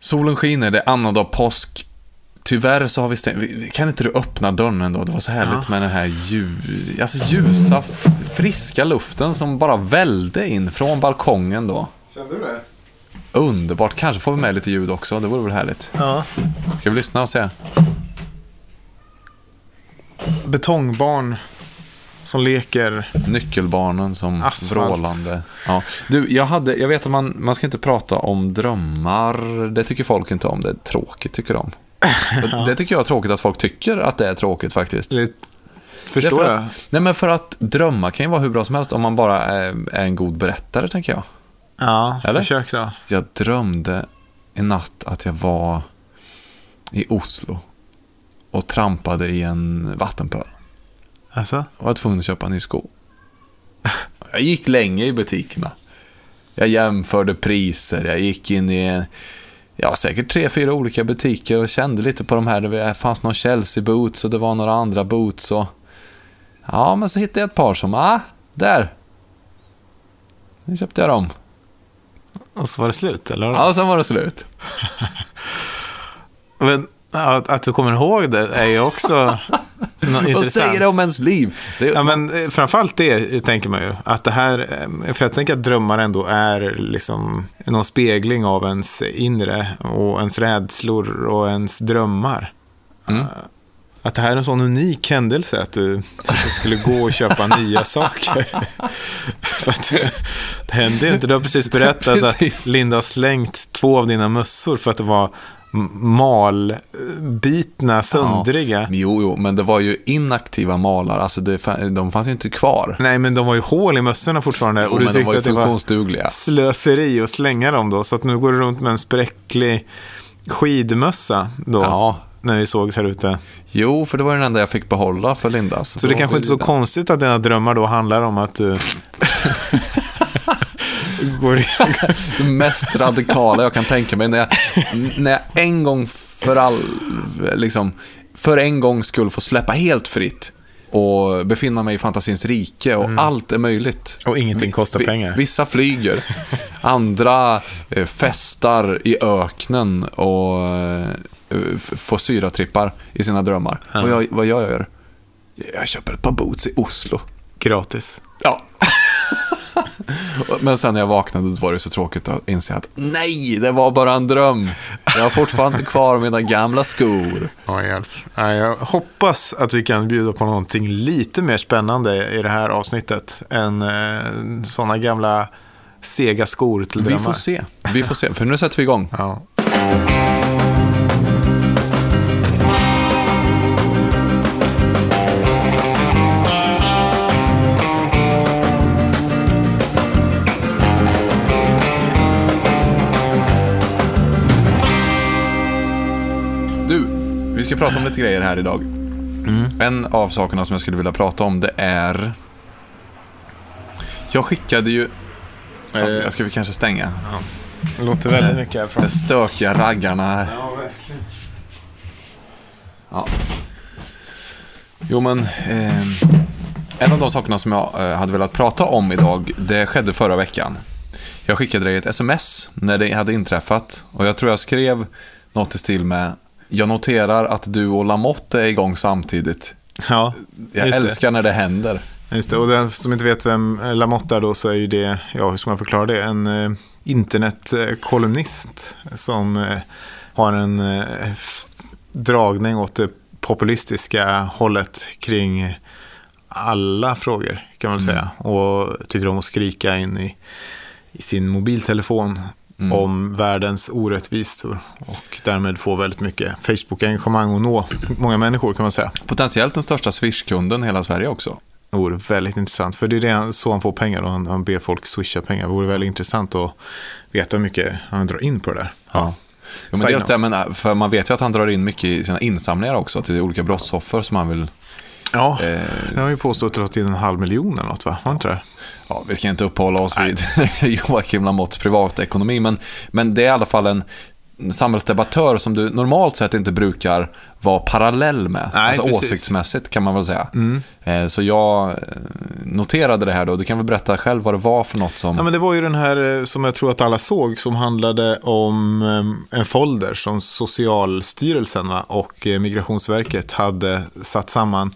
Solen skiner, det är annandag påsk. Tyvärr så har vi stängt. vi- Kan inte du öppna dörren ändå? Det var så härligt med den här ljus, alltså ljusa, friska luften som bara välde in från balkongen då. Kände du det? Underbart. Kanske får vi med lite ljud också. Det vore väl härligt. Ja. Ska vi lyssna och se? Betongbarn som leker. Nyckelbarnen som Asfalt. vrålande. Ja. Du, jag, hade, jag vet att man, man ska inte prata om drömmar. Det tycker folk inte om. Det är tråkigt, tycker de. Det tycker jag är tråkigt att folk tycker att det är tråkigt faktiskt. Lite, förstår jag. att, nej, men för att drömma kan ju vara hur bra som helst om man bara är, är en god berättare, tänker jag. Ja, Eller? försök då. Jag drömde en natt att jag var i Oslo och trampade i en vattenpöl. Alltså? och var tvungen att köpa en ny sko. Jag gick länge i butikerna. Jag jämförde priser, jag gick in i ja, säkert tre, fyra olika butiker och kände lite på de här. Det fanns någon Chelsea boots och det var några andra boots. Och... Ja, men så hittade jag ett par som, ah, där. Nu köpte jag dem. Och så var det slut, eller? Ja, sen var det slut. Men att, att du kommer ihåg det är ju också nå- Vad intressant. säger det om ens liv? Det, Ja, men eh, framförallt det tänker man ju. Att det här, eh, för jag tänker att drömmar ändå är liksom någon spegling av ens inre och ens rädslor och ens drömmar. Mm. Eh, Att det här är en sån unik händelse att du, att du skulle gå och köpa nya saker. för att det, hände inte. Du har precis berättat Precis. att Linda har slängt två av dina mössor för att det var malbitna, söndriga. Ja, jo, jo, men det var ju inaktiva malar. Alltså det, de fanns ju inte kvar. Nej, men de var ju hål i mössorna fortfarande. Jo, och du men de tyckte var ju att det var slöseri att slänga dem då. Så att nu går du runt med en spräcklig skidmössa då. Ja, När vi sågs här ute. Jo, för det var den enda jag fick behålla för Linda. Så då det kanske inte är så konstigt att dina drömmar då handlar om att du går. Det mest radikala jag kan tänka mig. När jag, när jag en gång för all, liksom, för en gång skulle få släppa helt fritt och befinna mig i fantasins rike och allt är möjligt. Och ingenting kostar pengar. Vissa flyger, andra eh, festar i öknen och eh, får syratrippar i sina drömmar. Och jag, vad jag gör? Jag köper ett par boots i Oslo. Gratis. Ja. Men sen när jag vaknade var det så tråkigt att inse att nej, det var bara en dröm. Jag har fortfarande kvar mina gamla skor. Ja, hjälp. Ja, jag hoppas att vi kan bjuda på någonting lite mer spännande i det här avsnittet än eh, sådana gamla sega skor till Vi drömmar. får se. Vi får se, för nu sätter vi igång. Ja. Prata om lite grejer här idag. En av sakerna som jag skulle vilja prata om, det är... Jag skickade ju... Alltså, Eh. jag ska vi kanske stänga. Det låter väldigt mycket härifrån. De stökiga raggarna här. Ja, verkligen. Ja. Jo, men eh, en av de sakerna som jag eh, hade velat prata om idag, det skedde förra veckan. Jag skickade dig ett sms när det hade inträffat och jag tror jag skrev något i stil med jag noterar att du och Lamotte är igång samtidigt. Ja, Jag just det. älskar när det händer. Just det. Och den som inte vet vem Lamotte är då så är ju det, ja hur ska man förklara det, en eh, internetkolumnist som eh, har en eh, dragning åt det populistiska hållet kring alla frågor kan man väl säga. Och tycker om att skrika in i, i sin mobiltelefon om världens orättvisor och därmed få väldigt mycket Facebook-engagemang och nå många människor kan man säga. Potentiellt den största Swish-kunden i hela Sverige också. Det vore väldigt intressant. För det är det han- så han får pengar och han, han ber folk swisha pengar. Det vore väldigt intressant att veta hur mycket han drar in på det där. Ja. Jo, men dels det, men, för man vet ju att han drar in mycket i sina insamlingar också till olika brottsoffer som han vill Ja, Eh, det har ju påstått att det in en halv miljon eller något va? Det inte det? Ja, vi ska inte uppehålla oss vid Joakim Lamotts privatekonomi, men, men det är i alla fall en... samhällsdebattör som du normalt sett inte brukar vara parallell med. Nej, alltså precis. åsiktsmässigt kan man väl säga. Mm. Eh, Så jag eh, noterade det här då. Du kan väl berätta själv vad det var för något som... Ja, men det var ju den här eh, som jag tror att alla såg som handlade om en folder som Socialstyrelsen och Migrationsverket hade satt samman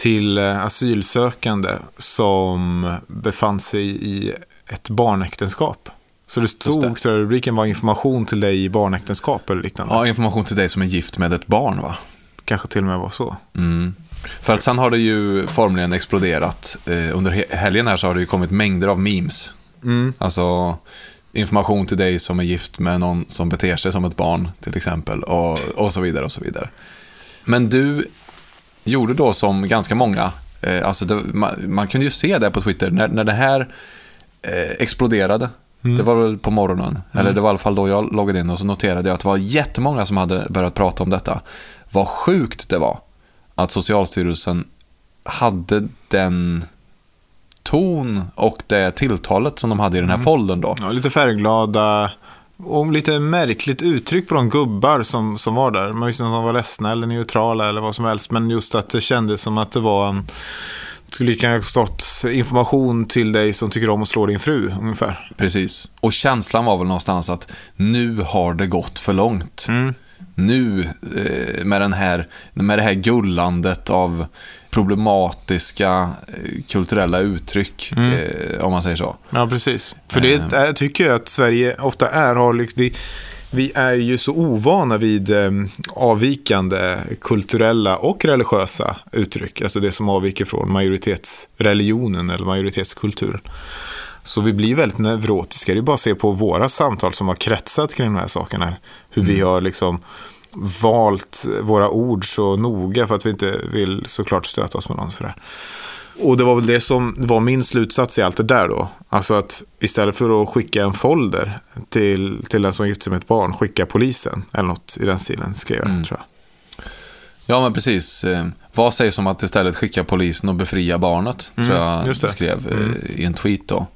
till eh, asylsökande som befann sig i ett barnäktenskap. Så det stod, jag, rubriken var information till dig i barnäktenskap eller liknande. Ja, information till dig som är gift med ett barn va? Kanske till och med var så. Mm. För att sen har det ju formligen exploderat. Eh, under he- helgen här så har det ju kommit mängder av memes. Mm. Alltså information till dig som är gift med någon som beter sig som ett barn till exempel. Och, och så vidare och så vidare. Men du gjorde då som ganska många. Eh, alltså det, man, man kunde ju se det på Twitter när, när det här eh, exploderade. Det var väl på morgonen. Eller det var i alla fall då jag loggade in och så noterade jag att det var jättemånga som hade börjat prata om detta. Vad sjukt det var att Socialstyrelsen hade den ton och det tilltalet som de hade i den här foldern då. Ja, lite färgglada och lite märkligt uttryck på de gubbar som, som var där. Man visste inte om de var ledsna eller neutrala eller vad som helst. Men just att det kändes som att det var en... Det skulle lika gärna stått information till dig som tycker om att slå din fru, ungefär. Precis. Och känslan var väl någonstans att nu har det gått för långt. Nu eh, med, den här, med det här gullandet av problematiska eh, kulturella uttryck, eh, om man säger så. Ja, precis. För det är, jag tycker jag att Sverige ofta är, har liksom, vi, vi är ju så ovana vid eh, avvikande kulturella och religiösa uttryck. Alltså det som avviker från majoritetsreligionen eller majoritetskulturen. Så vi blir väldigt neurotiska. Det är bara att se på våra samtal som har kretsat kring de här sakerna. Hur vi har liksom valt våra ord så noga för att vi inte vill såklart stöta oss med någon sådär. Och det var väl det som var min slutsats i allt det där då. Alltså att istället för att skicka en folder till, till den som gift sig med ett barn, skicka polisen. Eller något i den stilen skrev jag, tror jag. Ja, men precis. Eh, Vad sägs om att istället skicka polisen och befria barnet? tror jag Mm, det. Mm. skrev eh, i en tweet då.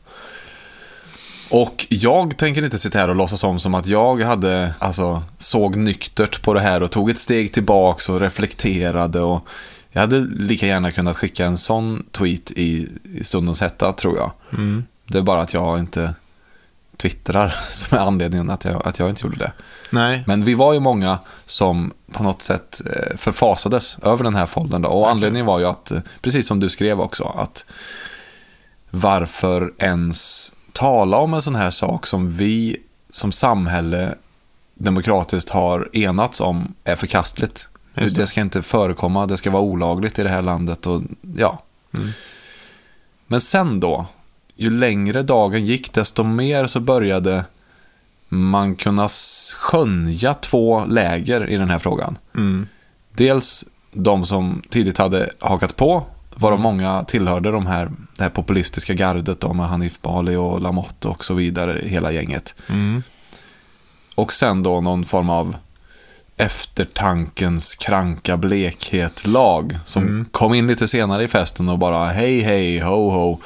Och jag tänker inte sitta här och låtsas om som att jag hade, alltså, såg nyktert på det här och tog ett steg tillbaks och reflekterade och jag hade lika gärna kunnat skicka en sån tweet i, i stundens hetta, tror jag. Mm. Det är bara att jag inte twittrar som är anledningen att jag, att jag inte gjorde det. Nej, Men vi var ju många som på något sätt eh, förfasades över den här foldern. Då. Och anledningen var ju att, eh, precis som du skrev också, att varför ens tala om en sån här sak som vi som samhälle demokratiskt har enats om är förkastligt. Det. det. ska inte förekomma, det ska vara olagligt i det här landet och ja. Men sen då, ju längre dagen gick, desto mer så började man kunna skönja två läger i den här frågan. mm. Dels de som tidigt hade hakat på, varav många tillhörde de här, det här populistiska gardet då, med Hanif Bali och Lamotte och så vidare, hela gänget. Mm. Och sen då någon form av eftertankens kranka blekhet lag som kom in lite senare i festen och bara hej hej ho ho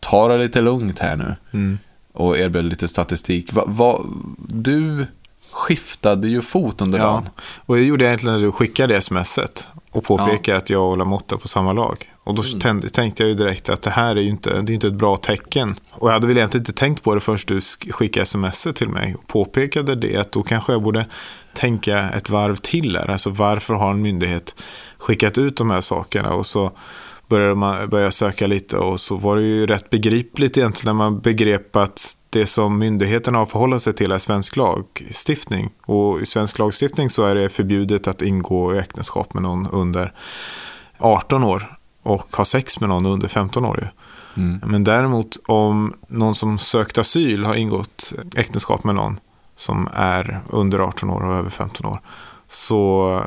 ta det lite lugnt här nu Mm. och erbjöd lite statistik. Va, va, du skiftade ju fot under Ja, dagen. och det gjorde jag egentligen när du skickade smset och påpekade att jag och Lamotta är på samma lag. Och då tänkte, tänkte jag ju direkt att det här är ju inte, det är inte ett bra tecken. Och jag hade väl egentligen inte tänkt på det förrän du sk- skickade smset till mig och påpekade det. Att då kanske jag borde tänka ett varv till här. Alltså varför har en myndighet skickat ut de här sakerna och så började man börja söka lite och så var det ju rätt begripligt egentligen när man begrep att det som myndigheterna har förhållit sig till är svensk lagstiftning. Och i svensk lagstiftning så är det förbjudet att ingå i äktenskap med någon under 18 år och ha sex med någon under 15 år. Ju. Men däremot om någon som sökt asyl har ingått äktenskap med någon som är under 18 år och över 15 år så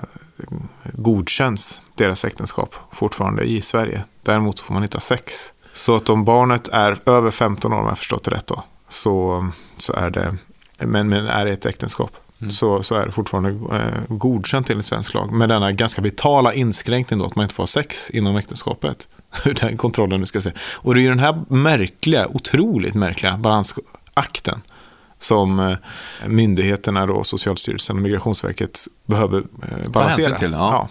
godkänns deras äktenskap fortfarande i Sverige. Däremot får man inte ha sex. Så att om barnet är över 15 år, om jag förstått det rätt då, så, så är det, men, men är det ett äktenskap, så, så är det fortfarande eh, godkänt enligt svensk lag. Med denna ganska vitala inskränkning då, att man inte får ha sex inom äktenskapet. Hur den kontrollen nu ska se. Och det är ju den här märkliga, otroligt märkliga balansakten som eh, myndigheterna, då, Socialstyrelsen och Migrationsverket behöver eh, balansera. till, ja.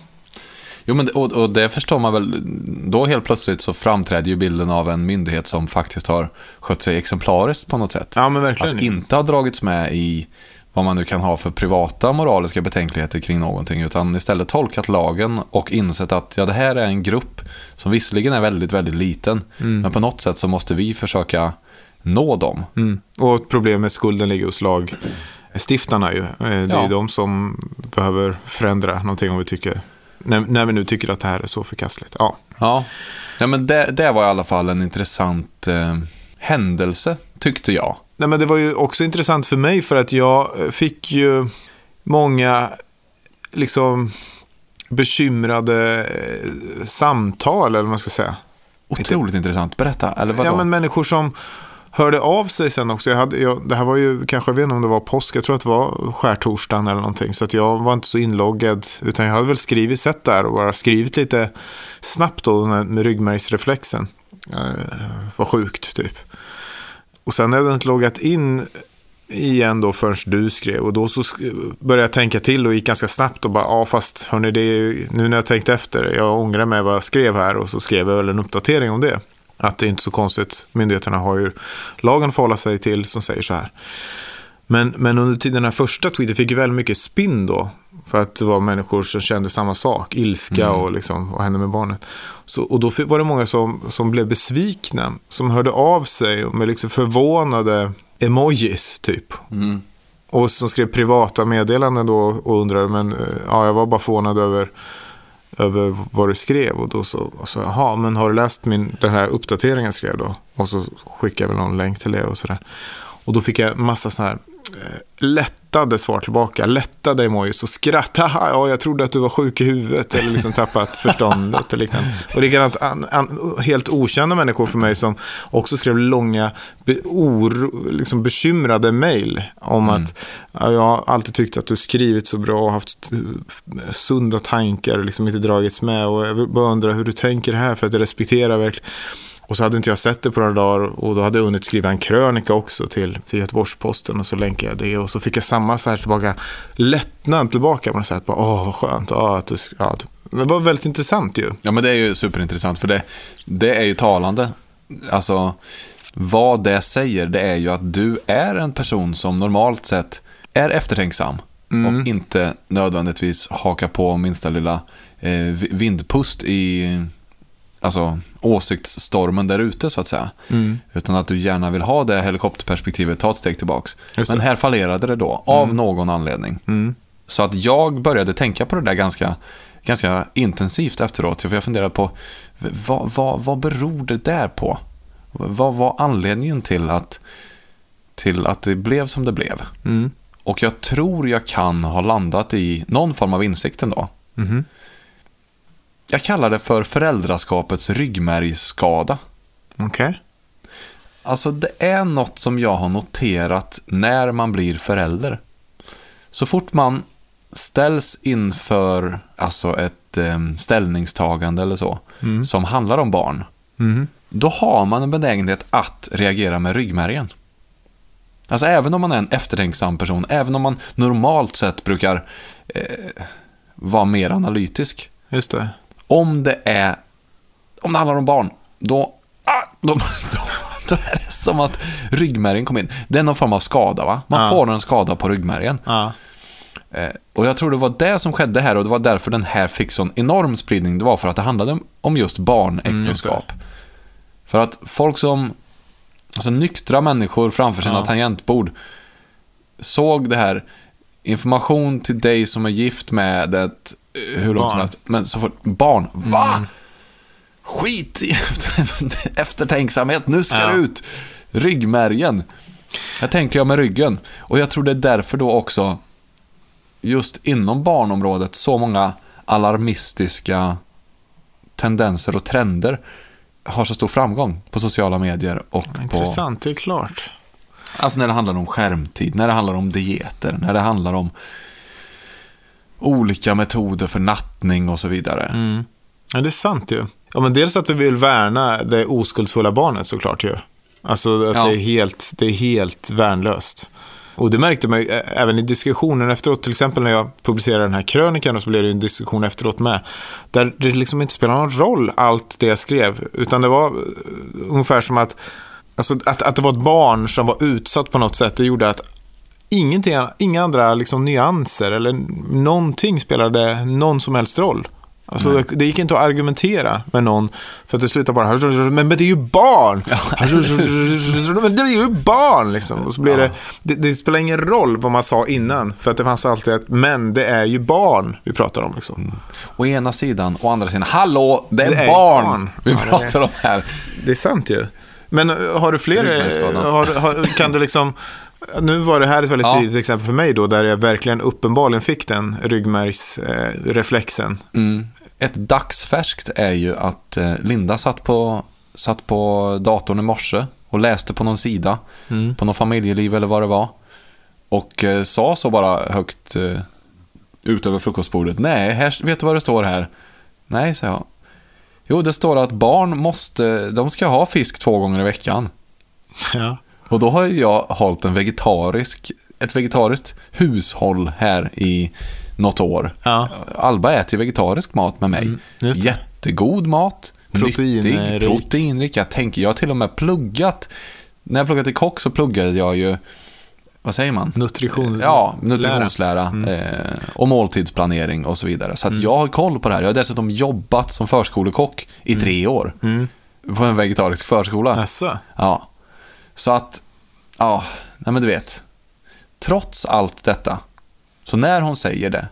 Jo, men, och, och det förstår man väl. Då helt plötsligt så framträder ju bilden av en myndighet som faktiskt har skött sig exemplariskt på något sätt. Ja, men verkligen. Att inte ha dragits med i vad man nu kan ha för privata moraliska betänkligheter kring någonting, utan istället tolkat lagen och insett att ja, det här är en grupp som visserligen är väldigt, väldigt liten, Mm. men på något sätt så måste vi försöka nå dem. Mm. Och ett problem med skulden ligger hos lagstiftarna ju. Eh, Det är Ja. de som behöver förändra någonting om vi tycker, när, när vi nu tycker att det här är så förkastligt. Ja. Ja, ja men det, det var i alla fall en intressant eh, händelse, tyckte jag. Nej, men det var ju också intressant för mig för att jag eh, fick ju många liksom bekymrade eh, samtal, eller vad man ska säga. Otroligt intressant. Berätta, eller vadå? Ja, men människor som hörde av sig sen också. Jag hade, jag, det här var ju, kanske, jag vet inte om det var påsk, jag tror att det var skärtorsdagen eller någonting. Så att jag var inte så inloggad, utan jag hade väl skrivit, sett där och bara skrivit lite snabbt då med, med ryggmärgsreflexen. Eh, var sjukt typ. Och sen hade jag inte loggat in igen då förrän du skrev. Och då så sk- började jag tänka till och gick ganska snabbt och bara, ja fast hörni, det är ju, nu när jag tänkt efter, jag ångrar mig vad jag skrev här och så skrev jag väl en uppdatering om det. Att det är inte så konstigt, myndigheterna har ju lagen att förhålla sig till som säger så här. Men, men under tiden den här första tweeten fick ju väldigt mycket spinn då. För att det var människor som kände samma sak, ilska och liksom, vad hände med barnet? Så, och då var det många som, som blev besvikna, som hörde av sig med liksom förvånade emojis typ. Mm. Och som skrev privata meddelanden då och undrade, men eh, ja, jag var bara förvånad över, över vad du skrev. Och då så, och så jaha, men har du läst min, den här uppdateringen jag skrev då? Och så skickade jag väl någon länk till det och sådär. Och då fick jag massa sådana här eh, lättade svar tillbaka, lättade emojis och skratt. Haha, ja, jag trodde att du var sjuk i huvudet eller liksom tappat förståndet eller liknande. Och likadant an, an, helt okända människor för mig som också skrev långa, be, or, liksom bekymrade mejl om att ja, jag har alltid tyckt att du skrivit så bra och haft eh, sunda tankar och liksom inte dragits med. Och jag bara undra hur du tänker här för att jag respekterar verkligen och så hade inte jag sett det på några dagar och då hade jag hunnit skriva en krönika också till, till Göteborgs-Posten och så länkade jag det och så fick jag samma så här tillbaka lättnad tillbaka. Man säger att bara, åh vad skönt, ja, att du, ja, att- det var väldigt intressant ju. Ja, men det är ju superintressant, för det, det är ju talande. Alltså, vad det säger, det är ju att du är en person som normalt sett är eftertänksam och inte nödvändigtvis hakar på minsta lilla eh, vi- vindpust i alltså, åsiktsstormen där ute, så att säga. Utan att du gärna vill ha det helikopterperspektivet, ta ett steg tillbaks. Men här fallerade det då, av någon anledning. Så att jag började tänka på det där ganska, ganska intensivt efteråt. För jag funderade på vad, vad, vad beror det där på? Vad var anledningen till att, till att det blev som det blev? Mm. Och jag tror jag kan ha landat i någon form av insikt ändå. Mhm. Jag kallar det för föräldraskapets ryggmärgsskada. Okej. Alltså det är något som jag har noterat när man blir förälder. Så fort man ställs inför alltså ett eh, ställningstagande eller så, som handlar om barn, Mhm. då har man en benägenhet att reagera med ryggmärgen. Alltså även om man är en eftertänksam person, även om man normalt sett brukar eh, vara mer analytisk, Just det. Om det är om det handlar om barn, då, ah, då, då, då är det som att ryggmärgen kommer in. Det är någon form av skada, va? Man Ja. får en skada på ryggmärgen. Ja. Eh, och jag tror det var det som skedde här och det var därför den här fick sån enorm spridning. Det var för att det handlade om- just barnäktenskap. för att folk som, alltså nyktra människor framför sina Ja. tangentbord såg det här, information till dig som är gift med ett, hur långt som Barn. helst, men så fort, barn, va? Skit i efter, eftertänksamhet, nu ska Ja. det ut! Ryggmärgen. Jag tänker jag med ryggen. Och jag tror det är därför då också, just inom barnområdet, så många alarmistiska tendenser och trender har så stor framgång på sociala medier och på... Intressant, det är klart. Alltså när det handlar om skärmtid, när det handlar om dieter, när det handlar om olika metoder för nattning och så vidare. Mm. Ja, det är sant ju. Ja, men dels att vi vill värna det oskuldsfulla barnet såklart ju. Alltså att Ja. det, är helt, det är helt värnlöst. Och det märkte man ju även i diskussionen efteråt, till exempel när jag publicerade den här krönikan och så blev det en diskussion efteråt med. Där det liksom inte spelar någon roll allt det jag skrev, utan det var ungefär som att, alltså, att, att det var ett barn som var utsatt på något sätt. Det gjorde att ingenting, inga andra liksom, nyanser eller någonting spelade någon som helst roll. Alltså, det, det gick inte att argumentera med någon för att det slutade bara men, men det är ju barn! men det är ju barn! Liksom. Och så blir det, det, det spelar ingen roll vad man sa innan för att det fanns alltid ett men det är ju barn vi pratar om. Liksom. Å ena sidan, å andra sidan, hallå, det är, Det är barn, barn. vi Ja, det är- pratar om här. Det är sant ju. Men eh, har du fler, eh, har, har, kan du liksom, nu var det här ett väldigt Ja. tydligt exempel för mig då, där jag verkligen uppenbarligen fick den ryggmärgsreflexen. Mm. Ett dagsfärskt är ju att eh, Linda satt på, satt på datorn i morse och läste på någon sida, Mm. på någon familjeliv eller vad det var. Och eh, sa så bara högt eh, ut över frukostbordet. Nej, här, vet du vad det står här? Nej, sa jag. Jo, det står att barn måste, de ska ha fisk två gånger i veckan. Ja. Och då har jag hållit en vegetarisk, ett vegetariskt hushåll här i något år. Ja. Alba äter ju vegetarisk mat med mig. Mm. Jättegod mat. Proteinrik. Nyttig, proteinrik. Jag tänker, jag har till och med pluggat. När jag pluggade till kock så pluggade jag ju, vad säger man? Nutrition. Ja, nutritionslära Mm. eh, och måltidsplanering och så vidare. Så att jag har koll på det här. Jag har dessutom jobbat som förskolekock i tre år. Mm. På en vegetarisk förskola. Jaså? Ja. Så att, ja, nej men du vet. Trots allt detta, så när hon säger det,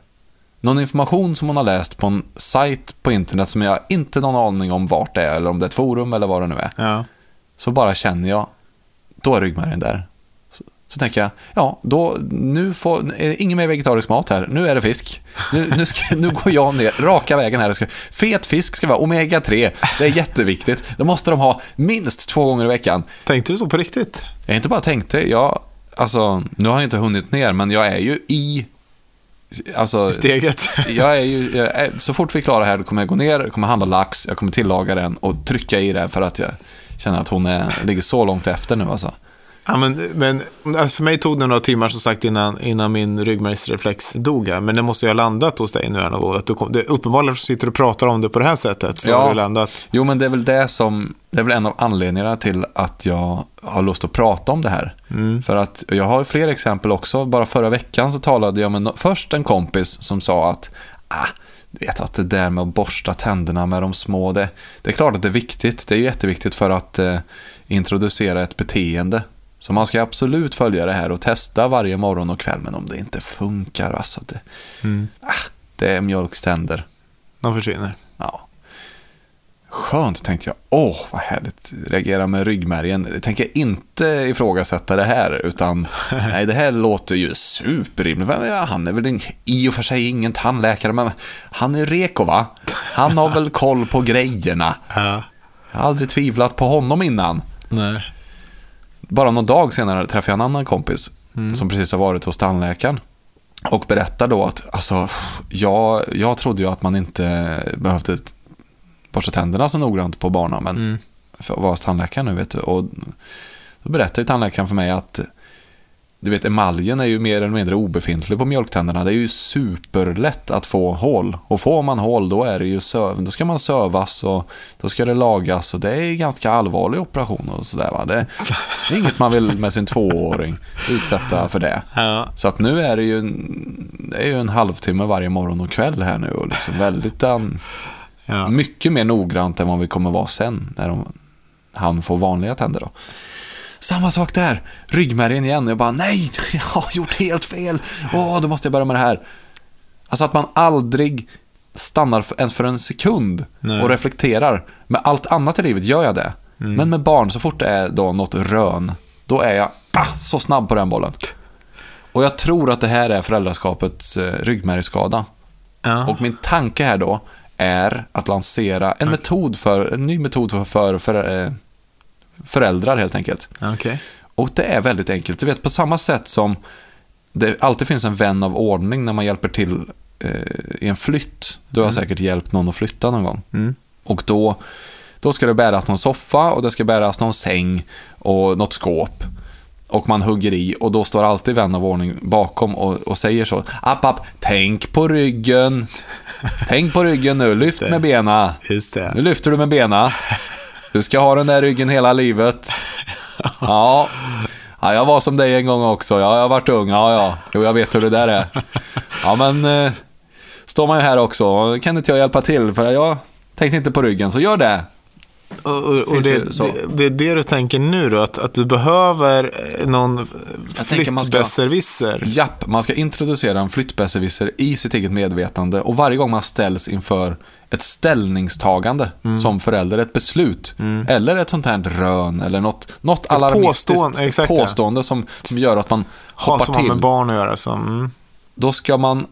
någon information som hon har läst på en sajt på internet som jag inte har någon aning om vart det är, eller om det är ett forum eller vad det nu är, Ja. så bara känner jag, då är ryggmärgen där. Så, tänker jag, ja, då, nu får, ingen mer vegetarisk mat här, nu är det fisk. Nu, nu, ska, nu går jag ner, raka vägen här. Fet fisk ska vara omega-3, det är jätteviktigt. Det måste de ha minst två gånger i veckan. Tänkte du så på riktigt? Jag inte bara tänkte, jag, alltså, nu har jag inte hunnit ner, men jag är ju i, alltså, Steget? jag är ju, jag är, så fort vi är klara här, då kommer jag gå ner, kommer handla lax, jag kommer tillaga den och trycka i det för att jag känner att hon är, ligger så långt efter nu alltså. Ja, men, men alltså för mig tog det några timmar som sagt innan, innan min ryggmärgsreflex dog. här. Men det måste ju ha landat hos dig nu Erna. Att du kom, det, uppenbarligen sitter du och pratar om det på det här sättet. Så Ja. har det landat. Jo, men det är väl det som, det är väl en av anledningarna till att jag har lust att prata om det här. För att jag har fler exempel också. Bara förra veckan så talade jag med no- först en kompis som sa att ah, du vet att det där med att borsta tänderna med de små, det, det är klart att det är viktigt. Det är jätteviktigt för att eh, introducera ett beteende. Så man ska absolut följa det här och testa varje morgon och kväll. Men om det inte funkar, alltså det, ah, det är mjölkständer. De försvinner. Ja. Skönt tänkte jag. Åh, vad härligt. Reagera med ryggmärgen. Jag tänker inte ifrågasätta det här, utan nej, det här låter ju superrimligt. Han är väl en, i och för sig ingen tandläkare, men han är reko va? Han har väl koll på grejerna. Ja. Jag har aldrig tvivlat på honom innan. Nej. Bara någon dag senare träffade jag en annan kompis som precis har varit hos tandläkaren. Och berättar då att alltså, jag, jag trodde ju att man inte behövde borsta tänderna så noggrant på barnen, men för att vara hos tandläkaren nu vet du. Och då berättar ju tandläkaren för mig att du vet, emaljen är ju mer eller mindre obefintlig på mjölktänderna. Det är ju superlätt att få hål. Och får man hål, då, är det ju söv, då ska man sövas och då ska det lagas. Och det är ganska allvarlig operation och sådär. Va? Det, det är inget man vill med sin tvååring utsätta för det. Ja. Så att nu är det ju en, det är ju en halvtimme varje morgon och kväll här nu. Och liksom väldigt, um, Ja. mycket mer noggrant än vad vi kommer vara sen. När de, han får vanliga tänder då. Samma sak där. Ryggmärgen igen. Jag bara, nej, jag har gjort helt fel. Åh, då måste jag börja med det här. Alltså att man aldrig stannar för, ens för en sekund Nej. och reflekterar. Med allt annat i livet gör jag det. Men med barn, så fort det är då något rön, då är jag ah, så snabb på den bollen. Och jag tror att det här är föräldraskapets eh, ryggmärgsskada. Ja. Och min tanke här då är att lansera en metod för, en ny metod för, för, för eh, föräldrar helt enkelt. Okej. Och det är väldigt enkelt. Du vet, på samma sätt som det alltid finns en vän av ordning när man hjälper till eh, i en flytt. Du har säkert hjälpt någon att flytta någon gång. Mm. Och då, då ska det bäras någon soffa och det ska bäras någon säng och något skåp. och man hugger i och då står alltid vän av ordning bakom och, och säger så. App, app, tänk på ryggen. Tänk på ryggen nu, lyft med bena. Nu lyfter du med bena. Du ska ha den där ryggen hela livet. Ja. ja, jag var som dig en gång också. Ja, jag har varit ung. Ja, ja. Jo, jag vet hur det där är. Ja, men eh, står man ju här också. Kan inte jag hjälpa till? För jag tänkte inte på ryggen, så gör det. Och, och, och det, det, det är det du tänker nu då? Att, att du behöver eh, någon flyttbesserwisser? Japp, man ska introducera en flyttbesserwisser i sitt eget medvetande och varje gång man ställs inför ett ställningstagande Mm. som förälder, ett beslut eller ett sånt här rön eller något, något alarmistiskt påstående, påstående som, som gör att man Har hoppar som har med till. barn att göra. Så, mm. Då ska man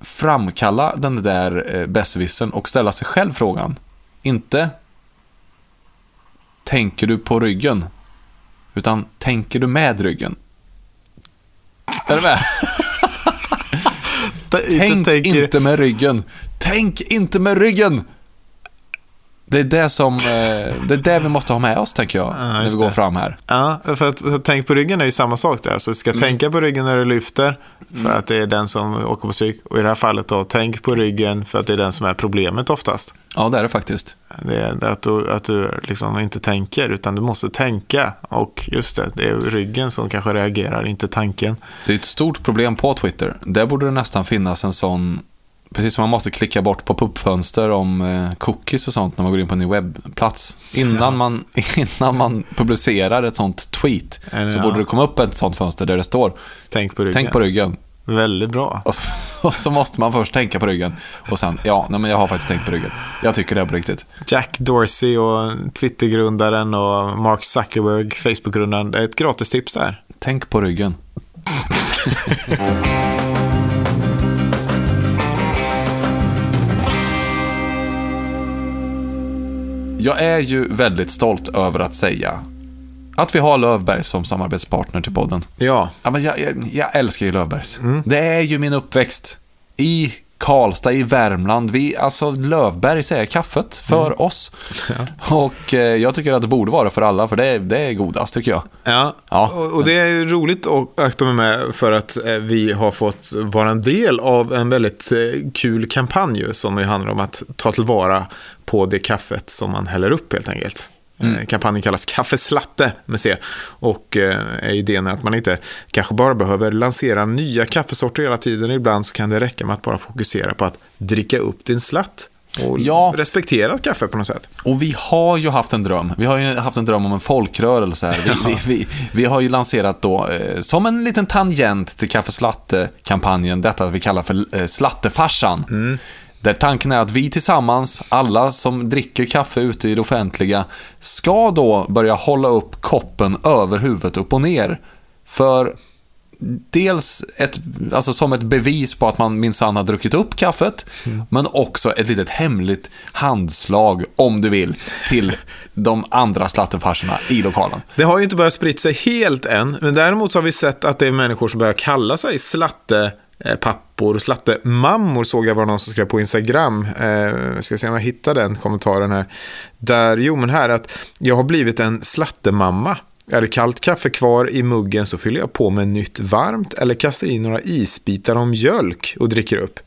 framkalla den där eh, besserwissern och ställa sig själv frågan. Inte tänker du på ryggen? Utan tänker du med ryggen? Är du med? Tänk tänker- inte med ryggen. Tänk inte med ryggen! Det är det som, eh, det är det vi måste ha med oss, tänker jag, när vi går det. fram här. Ja, för att så tänk på ryggen är ju samma sak där. Så du Mm. ska tänka på ryggen när du lyfter för att det är den som åker på stryk. Och i det här fallet då, tänk på ryggen för att det är den som är problemet oftast. Ja, det är det faktiskt. Det är att du, att du liksom inte tänker, utan du måste tänka. Och just det, det är ryggen som kanske reagerar, inte tanken. Det är ett stort problem på Twitter. Där borde det nästan finnas en sån, precis som man måste klicka bort på fönster om eh, cookies och sånt när man går in på en ny webbplats. Innan, man, innan man publicerar ett sånt tweet Eller så ja. borde det komma upp ett sånt fönster där det står Tänk på ryggen. Tänk på ryggen. Väldigt bra. Och så, och så måste man först tänka på ryggen. Och sen, ja, nej, men jag har faktiskt tänkt på ryggen. Jag tycker det är på riktigt. Jack Dorsey och Twittergrundaren och Mark Zuckerberg, Facebook-grundaren. Det är ett gratis tips där. Tänk på ryggen. Jag är ju väldigt stolt över att säga att vi har Lövberg som samarbetspartner till podden. Ja, Ja, men jag, jag, jag älskar ju Lövbergs. Det är ju min uppväxt i Karlstad, i Värmland. Vi, alltså Lövbergs är kaffet för oss. Och eh, jag tycker att det borde vara för alla, för det, är- det är godast tycker jag. Ja, Ja. Och, och det är roligt att de är med för att eh, vi har fått vara en del av en väldigt eh, kul kampanj som handlar om att ta tillvara på det kaffet som man häller upp helt enkelt. Eh, Kampanjen kallas Kaffeslatte med C och eh, är idén är att man inte kanske bara behöver lansera nya kaffesorter hela tiden. Ibland så kan det räcka med att bara fokusera på att dricka upp din slatt och Ja. respektera kaffe på något sätt. Och vi har ju haft en dröm. Vi har ju haft en dröm om en folkrörelse här. Vi, vi, vi, vi har ju lanserat då, eh, som en liten tangent till Kaffe Slatte-kampanjen, detta vi kallar för eh, Slattefarsan. Där tanken är att vi tillsammans, alla som dricker kaffe ute i det offentliga, ska då börja hålla upp koppen över huvudet upp och ner. För dels ett, alltså som ett bevis på att man minsann har druckit upp kaffet, men också ett litet hemligt handslag, om du vill, till de andra slattefarserna i lokalen. Det har ju inte börjat spritt sig helt än, men däremot så har vi sett att det är människor som börjar kalla sig slatte, slattepappor och slattemammor såg jag var någon som skrev på Instagram. Eh, ska se om jag hittar den kommentaren här. Där, jo men här att jag har blivit en slattemamma. Är det kallt kaffe kvar i muggen så fyller jag på med nytt varmt eller kastar i några isbitar om mjölk och dricker upp.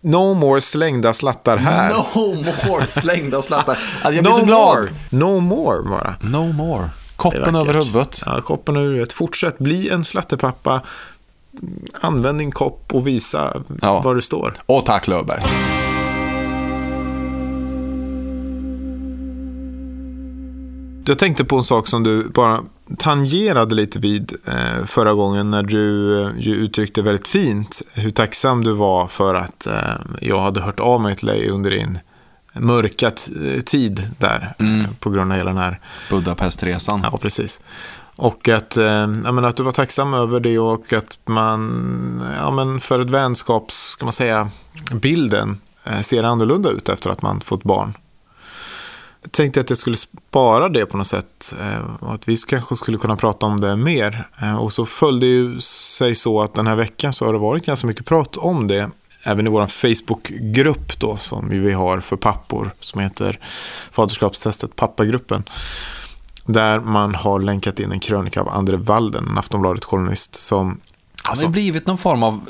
No more slängda slattar här. No more slängda slattar. Alltså, jag blir no så glad. more. No more bara. No more. Koppen över huvudet. Ja, koppen över huvudet. Fortsätt, bli en slattepappa. Använd din kopp och visa Ja. var du står. Och tack Löfberg. Jag tänkte på en sak som du bara tangerade lite vid eh, förra gången när du eh, uttryckte väldigt fint hur tacksam du var för att eh, jag hade hört av mig till dig under din mörka tid där eh, på grund av hela den här Budapestresan. Ja, precis. Och att, eh, jag menar, att du var tacksam över det och att man, ja men för ett vänskaps, ska man säga, bilden eh, ser annorlunda ut efter att man fått barn. Jag tänkte att jag skulle spara det på något sätt och att vi kanske skulle kunna prata om det mer. Och så följde ju sig så att den här veckan så har det varit ganska mycket prat om det. Även i vår Facebookgrupp då som vi har för pappor som heter Faderskapstestet Pappagruppen. Där man har länkat in en krönika av Andre Walden, en Aftonbladet-kolumnist, som... Han har Alltså, ju blivit någon form av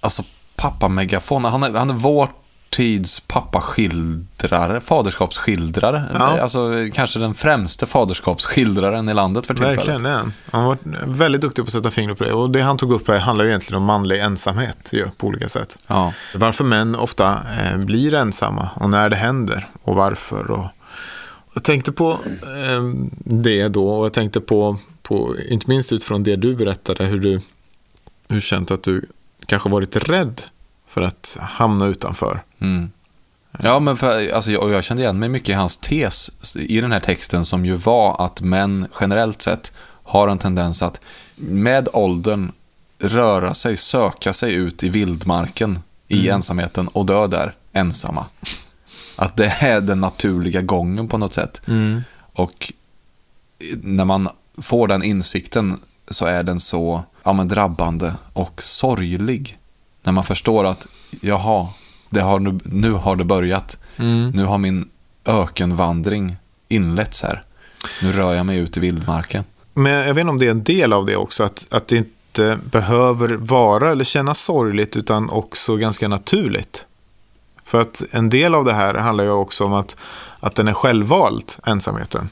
alltså, pappamegafon. Han är, han är vår tids pappaskildrare, faderskapsskildrare. Ja. Alltså kanske den främste faderskapsskildraren i landet för tillfället. verkligen, är han. Var väldigt duktig på att sätta fingret på det. Och det han tog upp här handlar egentligen om manlig ensamhet ju, på olika sätt. Ja. Varför män ofta eh, blir ensamma och när det händer och varför. Och jag tänkte på eh, det då och jag tänkte på, på, inte minst utifrån det du berättade, hur du hur känt att du kanske varit rädd för att hamna utanför. Mm. Ja, men för, alltså, jag, jag kände igen mig mycket i hans tes i den här texten som ju var att män generellt sett har en tendens att med åldern röra sig, söka sig ut i vildmarken i ensamheten och dö där ensamma. Att det är den naturliga gången på något sätt. Och när man får den insikten så är den så ja, men drabbande och sorglig. När man förstår att, jaha, det har nu, nu har det börjat. Nu har min ökenvandring inletts här. Nu rör jag mig ut i vildmarken. Men jag vet inte om det är en del av det också, att, att det inte behöver vara eller kännas sorgligt utan också ganska naturligt. För att en del av det här handlar ju också om att, att den är självvald, ensamheten.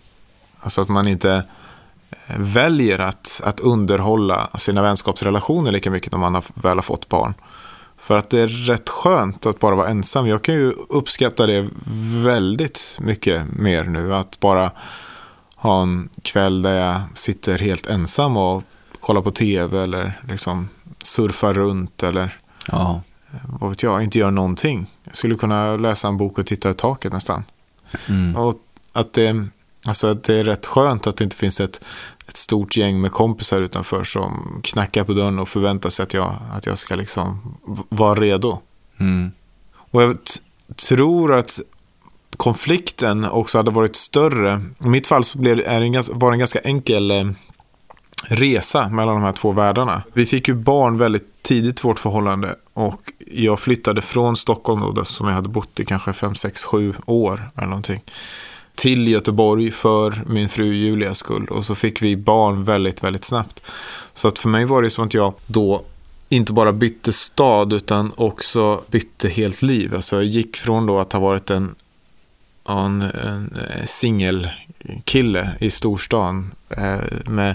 Alltså att man inte väljer att, att underhålla sina vänskapsrelationer lika mycket när man har, väl har fått barn. För att det är rätt skönt att bara vara ensam. Jag kan ju uppskatta det väldigt mycket mer nu. Att bara ha en kväll där jag sitter helt ensam och kollar på tv eller liksom surfar runt eller Ja, vad vet jag, inte gör någonting. Jag skulle kunna läsa en bok och titta i taket nästan. mm. Och att det, alltså att det är rätt skönt att det inte finns ett, ett stort gäng med kompisar utanför som knackar på dörren och förväntar sig att jag, att jag ska liksom vara redo. Mm. Och jag tror att konflikten också hade varit större. I mitt fall så blev, är det en, var det en ganska enkel eh, resa mellan de här två världarna. Vi fick ju barn väldigt tidigt i vårt förhållande och jag flyttade från Stockholm då, som jag hade bott i kanske 5, 6, 7 år eller någonting till Göteborg för min fru Julias skull och så fick vi barn väldigt, väldigt snabbt. Så att för mig var det som att jag då inte bara bytte stad utan också bytte helt liv. Alltså jag gick från då att ha varit en, en, en singelkille i storstan eh, med,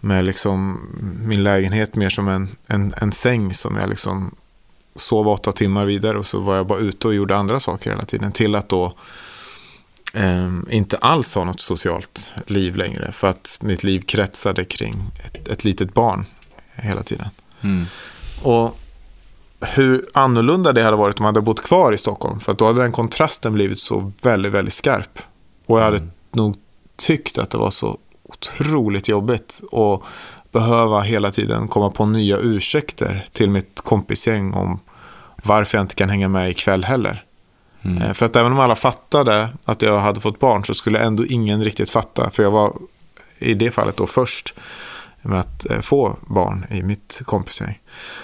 med liksom min lägenhet mer som en, en, en säng som jag liksom sov åtta timmar vidare och så var jag bara ute och gjorde andra saker hela tiden till att då inte alls ha något socialt liv längre för att mitt liv kretsade kring ett, ett litet barn hela tiden. Mm. Och hur annorlunda det hade varit om jag hade bott kvar i Stockholm. För att då hade den kontrasten blivit så väldigt, väldigt skarp. Och jag hade nog tyckt att det var så otroligt jobbigt att behöva hela tiden komma på nya ursäkter till mitt kompisgäng om varför jag inte kan hänga med ikväll heller. Mm. Eh, För att även om alla fattade att jag hade fått barn så skulle ändå ingen riktigt fatta. För jag var i det fallet då först med att eh, få barn i mitt kompisgäng.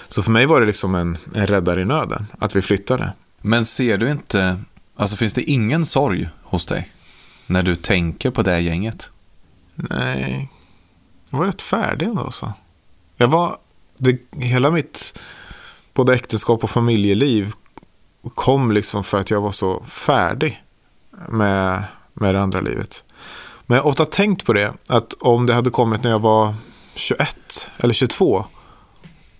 Så för mig var det liksom en, en räddare i nöden att vi flyttade. Men ser du inte, alltså finns det ingen sorg hos dig när du tänker på det gänget? Nej, jag var rätt färdig ändå. Så. Jag var, det, hela mitt både äktenskap och familjeliv kom liksom för att jag var så färdig med, med det andra livet. Men jag har ofta tänkt på det, att om det hade kommit när jag var 21 eller 22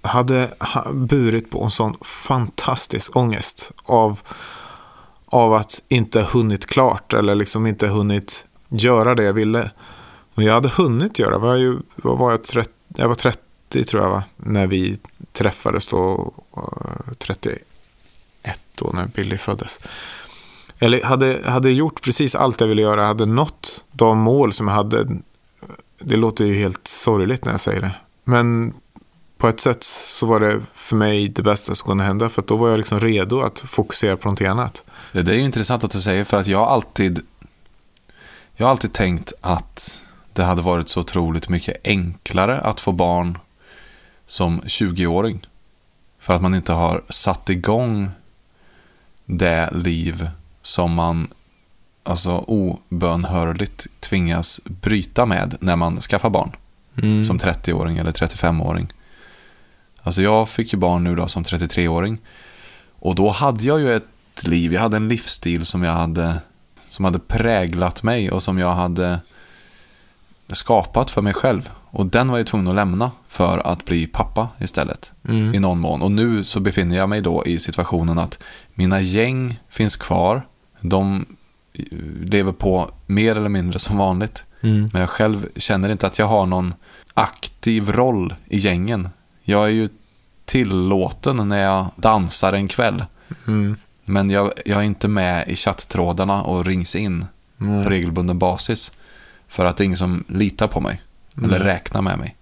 hade burit på en sån fantastisk ångest av, av att inte ha hunnit klart eller liksom inte hunnit göra det jag ville. Men jag hade hunnit göra, var jag, ju, vad var jag, 30, jag var 30 tror jag va? när vi träffades då, eh, 31 då när Billy föddes. Eller hade, hade gjort precis allt jag ville göra, hade nått de mål som jag hade. Det låter ju helt sorgligt när jag säger det. Men på ett sätt så var det för mig det bästa som kunde hända. För att då var jag liksom redo att fokusera på någonting annat. Det är ju intressant att du säger för att jag har alltid jag har alltid tänkt att det hade varit så otroligt mycket enklare att få barn som 20-åring. För att man inte har satt igång det liv som man alltså obönhörligt tvingas bryta med när man skaffar barn. Mm. Som 30-åring eller 35-åring. Alltså jag fick ju barn nu då som 33-åring. Och då hade jag ju ett liv, jag hade en livsstil som jag hade, som hade präglat mig och som jag hade skapat för mig själv. Och den var jag tvungen att lämna för att bli pappa istället. Mm. I någon mån. Och nu så befinner jag mig då i situationen att mina gäng finns kvar. De eh, lever på mer eller mindre som vanligt. Mm. Men jag själv känner inte att jag har någon aktiv roll i gängen. Jag är ju tillåten när jag dansar en kväll. Mm. Men jag, jag är inte med i chatttrådarna och rings in på regelbunden basis. För att det är ingen som litar på mig. Eller Nej. räknar med mig.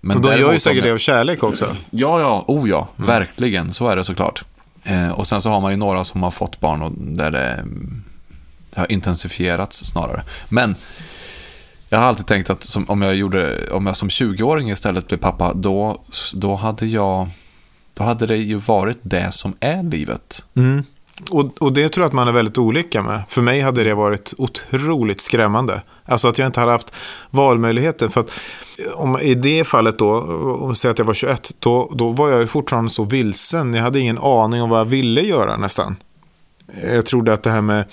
Men och de gör ju säkert det av kärlek också. Ja, ja, oh ja, verkligen. Så är det såklart. Eh, och sen så har man ju några som har fått barn och där det, mm, det har intensifierats snarare. Men jag har alltid tänkt att som, om, jag gjorde, om jag som 20-åring istället blev pappa, då, då hade jag då hade det ju varit det som är livet. Mm. Och, och det tror jag att man är väldigt olika med. För mig hade det varit otroligt skrämmande. Alltså att jag inte hade haft valmöjligheten. För att om, i det fallet då, om säger att jag var 21, då, då var jag ju fortfarande så vilsen. Jag hade ingen aning om vad jag ville göra nästan. Jag trodde att det här med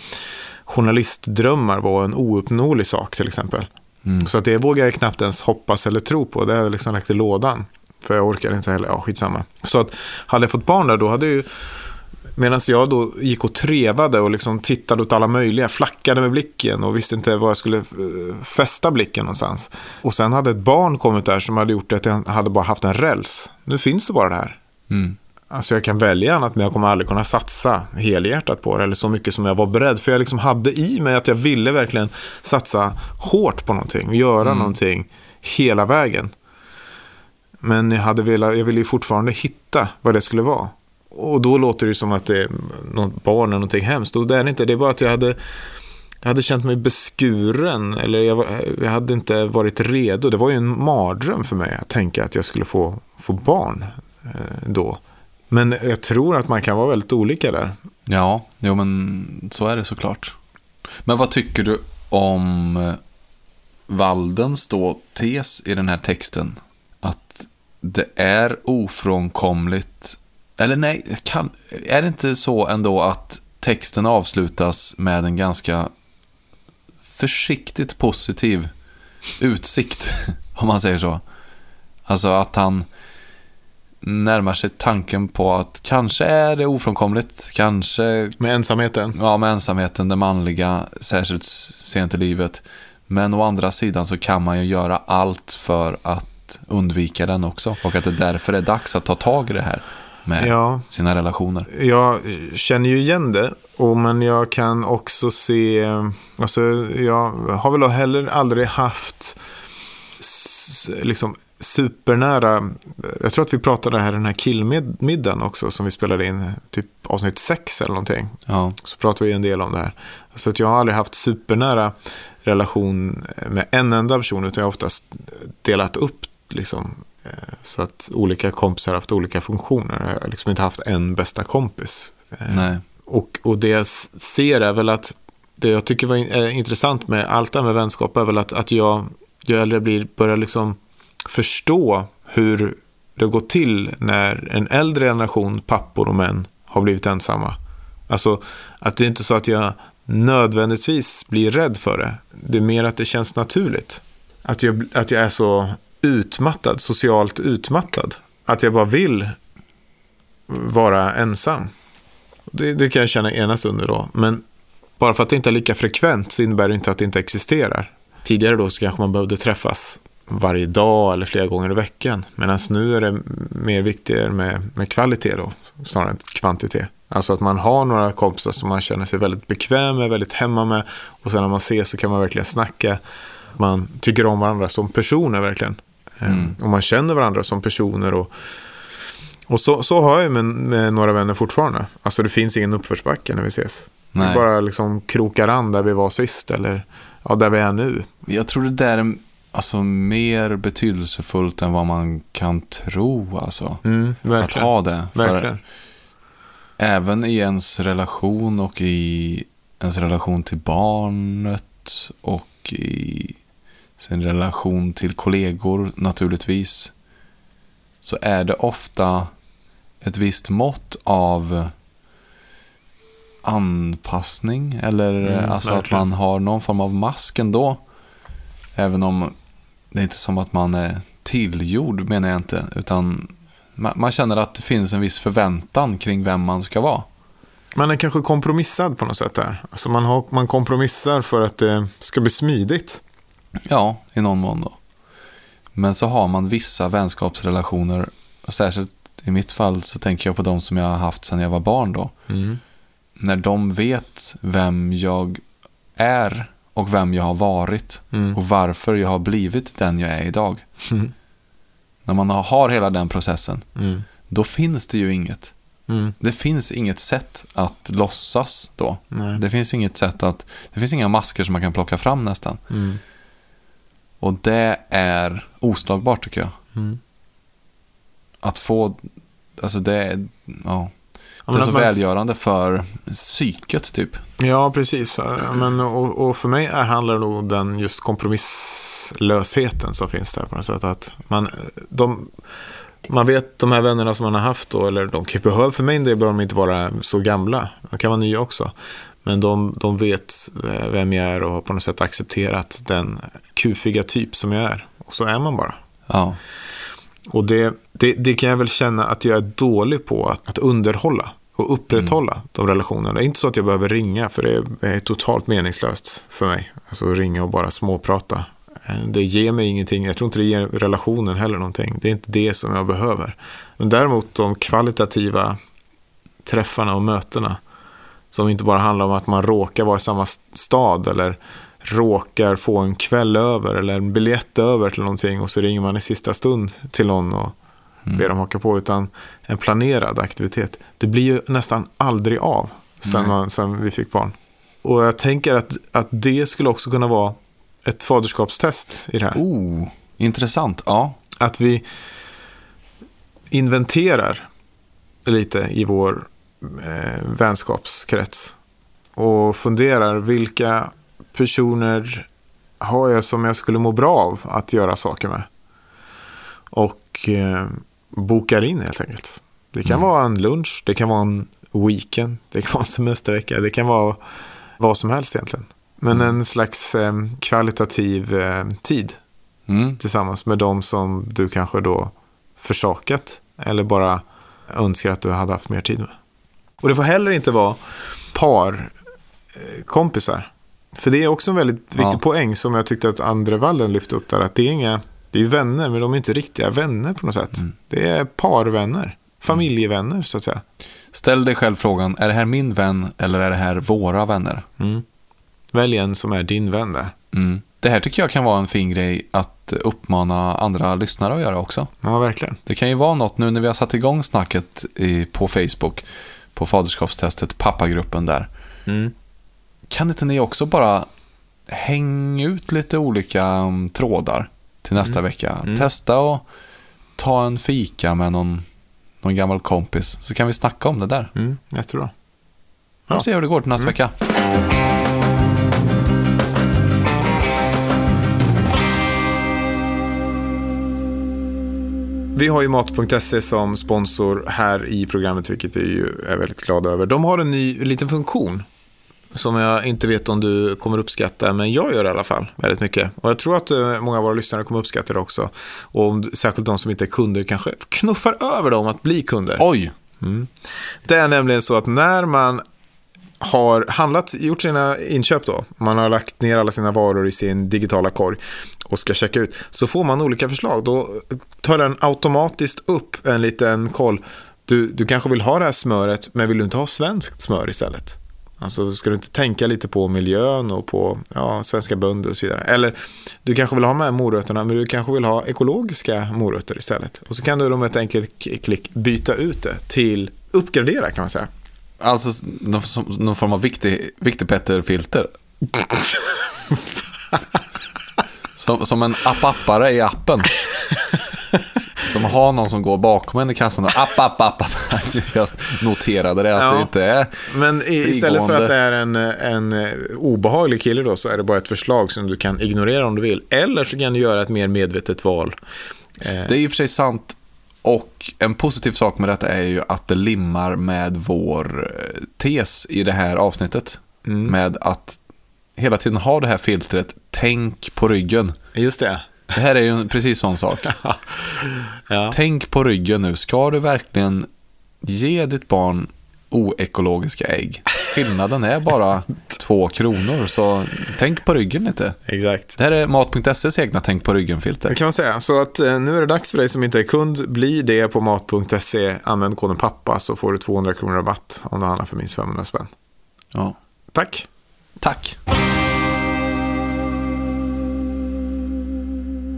journalistdrömmar var en ouppnåelig sak till exempel. Mm. Så att det vågar jag knappt ens hoppas eller tro på. Det har jag liksom lagt i lådan. För jag orkar inte heller. Ja, skitsamma. Så att hade jag fått barn där, då hade jag ju... Medan jag då gick och trevade och liksom tittade åt alla möjliga, flackade med blicken och visste inte var jag skulle eh, fästa blicken någonstans. Och sen hade ett barn kommit där som hade gjort att jag hade bara haft en räls. Nu finns det bara det här. Mm. Alltså jag kan välja annat men jag kommer aldrig kunna satsa helhjärtat på det. Eller så mycket som jag var beredd. För jag liksom hade i mig att jag ville verkligen satsa hårt på någonting. Göra någonting hela vägen. Men jag, hade velat, jag ville ju fortfarande hitta vad det skulle vara. Och då låter det som att det är något barn eller någonting hemskt. Och det är det inte. Det är bara att jag hade, jag hade känt mig beskuren. Eller jag, var, jag hade inte varit redo. Det var ju en mardröm för mig att tänka att jag skulle få, få barn eh, då. Men jag tror att man kan vara väldigt olika där. Ja, jo men så är det såklart. Men vad tycker du om eh, Valdens då tes i den här texten? Att det är ofrånkomligt, eller nej, kan, är det inte så ändå att texten avslutas med en ganska försiktigt positiv utsikt, om man säger så. Alltså att han närmar sig tanken på att kanske är det ofrånkomligt, kanske Med ensamheten. ja, med ensamheten, det manliga, särskilt sent i livet. Men å andra sidan så kan man ju göra allt för att undvika den också. Och att det därför är dags att ta tag i det här med Ja. sina relationer. Jag känner ju igen det. Och, men jag kan också se, alltså jag har väl heller aldrig haft liksom supernära, jag tror att vi pratade här den här killmiddagen också som vi spelade in, typ avsnitt sex eller någonting. Ja, Så pratar vi en del om det här. Så att jag har aldrig haft supernära relation med en enda person utan jag har oftast delat upp liksom. Eh, Så att olika kompisar har haft olika funktioner. Jag har liksom inte haft en bästa kompis. Eh, nej. Och, och det jag ser är väl att det jag tycker var är intressant med allt det här med vänskap är väl att, att jag, ju äldre jag blir, börjar liksom förstå hur det går till när en äldre generation pappor och män har blivit ensamma. Alltså att det är inte så att jag nödvändigtvis blir rädd för det. Det är mer att det känns naturligt. Att jag, att jag är så utmattad, socialt utmattad. Att jag bara vill vara ensam. Det, det kan jag känna ena stunden då. Men bara för att det inte är lika frekvent så innebär det inte att det inte existerar. Tidigare då så kanske man behövde träffas varje dag eller flera gånger i veckan. Medan nu är det mer viktigare med, med kvalitet då, snarare än kvantitet. Alltså att man har några kompisar som man känner sig väldigt bekväm med, väldigt hemma med. Och sen när man ses så kan man verkligen snacka. Man tycker om varandra som personer verkligen. Mm. Och man känner varandra som personer. Och, och så, så har jag med, med några vänner fortfarande. Alltså det finns ingen uppförsbacke när vi ses. Nej. Vi bara liksom krokar an där vi var sist eller ja, där vi är nu. Jag tror det där är alltså, mer betydelsefullt än vad man kan tro. Alltså. Mm, Att ha det. För verkligen. även i ens relation och i ens relation till barnet och i sin relation till kollegor naturligtvis så är det ofta ett visst mått av anpassning eller Mm, alltså att verkligen. man har någon form av mask ändå. Även om det är inte som att man är tillgjord menar jag inte. Utan man, man känner att det finns en viss förväntan kring vem man ska vara. Man är kanske kompromissad på något sätt där. Alltså man, har, man kompromissar för att det ska bli smidigt. Ja, i någon mån då. Men så har man vissa vänskapsrelationer. Och särskilt i mitt fall så tänker jag på de som jag har haft sedan jag var barn då. Mm. När de vet vem jag är och vem jag har varit. Mm. Och varför jag har blivit den jag är idag. Mm. När man har- hela den processen, Mm. då finns det ju inget. Mm. Det finns inget sätt att låtsas då. Nej. Det finns inget sätt att, det finns inga masker som man kan plocka fram nästan. Och det är oslagbart tycker jag. Mm. Att få, alltså det är, ja, det är så man- välgörande för psyket typ. Ja, precis. Men, och, och för mig handlar nog den just kompromisslösheten som finns där på något sätt. Att man, de, man vet de här vännerna som man har haft då, eller de kan behöva, för mig det behöver de inte vara så gamla. De kan vara nya också. Men de, de vet eh, vem jag är och har på något sätt accepterat den kufiga typ som jag är. Och så är man bara. Ja, Och det, det, det kan jag väl känna att jag är dålig på att, att underhålla och upprätthålla de relationerna. Det är inte så att jag behöver ringa, för det är totalt meningslöst för mig. Alltså ringa och bara småprata. Eh, Det ger mig ingenting. Jag tror inte det ger relationen heller någonting. Det är inte det som jag behöver. Men däremot de kvalitativa träffarna och mötena som inte bara handlar om att man råkar vara i samma stad eller råkar få en kväll över eller en biljett över till någonting och så ringer man i sista stund till någon och ber dem haka på utan en planerad aktivitet. Det blir ju nästan aldrig av sen, man, sen vi fick barn. Och jag tänker att, att det skulle också kunna vara ett faderskapstest i det här. oh, intressant. Ja, Att vi inventerar lite i vår eh, vänskapskrets och funderar vilka personer har jag som jag skulle må bra av att göra saker med. Och eh, bokar in helt enkelt. Det kan vara en lunch, det kan vara en weekend, det kan vara en semestervecka, det kan vara vad som helst egentligen. Men en slags eh, kvalitativ eh, tid mm. tillsammans med de som du kanske då försakat eller bara önskar att du hade haft mer tid med. Och det får heller inte vara par eh, kompisar. För det är också en väldigt viktig Ja. poäng som jag tyckte att Andre Wallen lyfte upp där. Att det är inga, det är vänner men de är inte riktiga vänner på något sätt. Det är parvänner, familjevänner så att säga. Ställ dig själv frågan, är det här min vän eller är det här våra vänner? Mm. Välj en som är din vän där. Mm. Det här tycker jag kan vara en fin grej att uppmana andra lyssnare att göra också. Ja, verkligen. Det kan ju vara något nu när vi har satt igång snacket i, på Facebook, på faderskapstestet, pappagruppen där. Mm. Kan inte ni också bara hänga ut lite olika mm, trådar till nästa vecka? Mm. Testa och ta en fika med någon, någon gammal kompis, så kan vi snacka om det där. Mm. Jättebra. Ja. Ja. Och se hur det går till nästa vecka. Vi har ju Mat.se som sponsor här i programmet, vilket vi är väldigt glada över. De har en ny liten funktion som jag inte vet om du kommer uppskatta, men jag gör det i alla fall väldigt mycket. Och jag tror att eh, många av våra lyssnare kommer uppskatta det också. Och om, särskilt de som inte är kunder kanske knuffar över dem att bli kunder. Oj! Det är nämligen så att när man har handlat, gjort sina inköp då, man har lagt ner alla sina varor i sin digitala korg och ska checka ut, så får man olika förslag. Då tar den automatiskt upp en liten koll. Du, du kanske vill ha det här smöret, men vill du inte ha svenskt smör istället? Alltså ska du inte tänka lite på miljön och på ja, svenska bönder och så vidare. Eller du kanske vill ha med morötterna men du kanske vill ha ekologiska morötter istället. Och så kan du då med ett enkelt klick byta ut det till uppgradera kan man säga. Alltså någon, form av viktig, viktig Petter-filter. som, som en app-appare i appen. Som har någon som går bakom en i kassan och app, app, app, app. Jag noterade det, att Ja. det inte är... Men i, istället för att det är en, en eh, obehaglig kille då så är det bara ett förslag som du kan ignorera om du vill. Eller så kan du göra ett mer medvetet val. Eh, Det är i och för sig sant. Och en positiv sak med detta är ju att det limmar med vår eh, tes i det här avsnittet. Mm. Med att hela tiden ha det här filtret, tänk på ryggen. Just det. Det här är ju en precis sån sak. Ja. Tänk på ryggen nu. Ska du verkligen ge ditt barn oekologiska ägg? Skillnaden är bara två kronor, så tänk på ryggen lite. Exakt. Det här är Mat.ses egna tänk på ryggen-filter. Det kan man säga. Så att eh, nu är det dags för dig som inte är kund. Bli det på mat.se. Använd koden pappa så får du 200 kronor rabatt om du handlar för minst 500 spänn. Ja. Tack. Tack.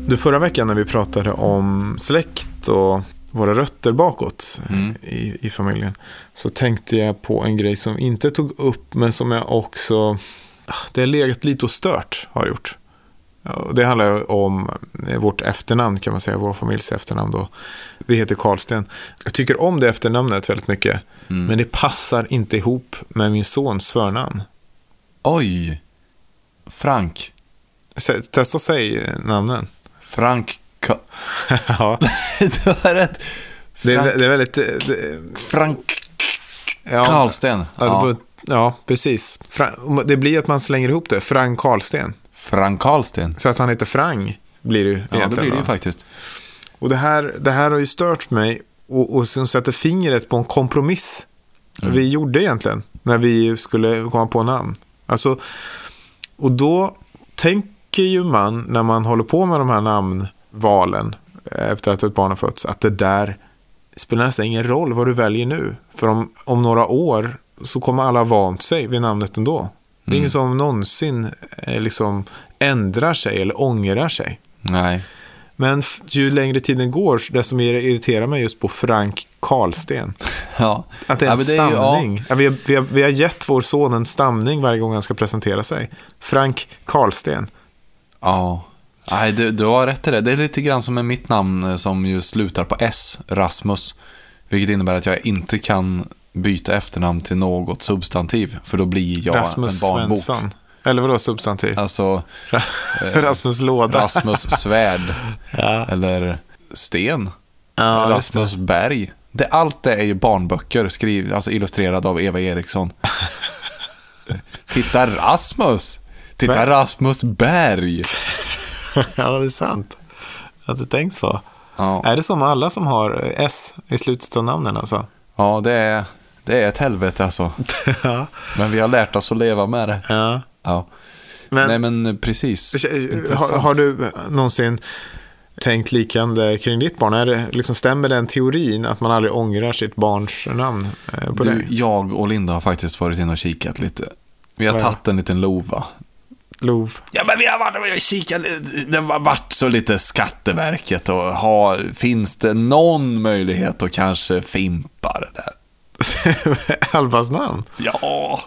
Du, förra veckan när vi pratade om släkt och våra rötter bakåt Mm. i, i familjen så tänkte jag på en grej som inte tog upp men som jag också ah, det har legat lite och stört har gjort. Det handlar om eh, vårt efternamn kan man säga, vår familjs efternamn då. Vi heter Karlsten. Jag tycker om det efternamnet väldigt mycket Mm. men det passar inte ihop med min sons förnamn. Oj. Frank. Testa att säga eh, namnen. Frank. Ja, du har rätt. det, är, Frank. det är väldigt... eh, Det, Frank ja, Karlsten. Ja, Ja. det, precis. Det blir att man slänger ihop det. Frank Karlsten. Frank Karlsten. Så att han heter Frang blir det ju Ja, det blir det ju faktiskt. Och det här, det här har ju stört mig och, och som sätter fingret på en kompromiss Mm. vi gjorde egentligen när vi skulle komma på namn. Alltså, och då tänker ju man när man håller på med de här namnvalen eh, efter att ett barn har fötts att det där spelar nästan ingen roll vad du väljer nu. För om, om några år så kommer alla vant sig vid namnet ändå. Det är ingen som någonsin eh, liksom ändrar sig eller ångrar sig. Nej. Men ju längre tiden går, desto mer irriterar mig just på Frank Karlsten. Ja. Att det är en Ja, det är ju- stamning. Ja, vi, har, vi, har, vi har gett vår son en stamning varje gång han ska presentera sig. Frank Karlsten. Ja. Nej, du, du har rätt i det. Det är lite grann som med mitt namn eh, som ju slutar på S, Rasmus. Vilket innebär att jag inte kan byta efternamn till något substantiv. För då blir jag Rasmus en barnbok. Svensson. Eller vadå substantiv? Alltså Rasmus Låda. Rasmus Svärd. Ja, Eller Sten. ja. Rasmus Berg. Det, allt det är ju barnböcker, skriv, alltså illustrerade av Eva Eriksson. Titta Rasmus! Titta. Rasmus Berg! ja, det är sant. Jag har inte tänkt på. Ja, Är det som alla som har S i slutet av namnen alltså? ja det, är, det är ett helvete alltså. ja. Men vi har lärt oss att leva med det. ja. Ja. Men, Nej men precis. har, har du någonsin tänkt likande kring ditt barn? Är det, liksom, stämmer den teorin att man aldrig ångrar sitt barns namn eh, på du, dig? jag och Linda har faktiskt varit inne och kikat lite. Vi har tagit en liten lova. Lov. Ja, men vi har varit har kikat. Det har varit så lite Skatteverket och har, finns det någon möjlighet att kanske fimpa det där? Albas namn? Ja.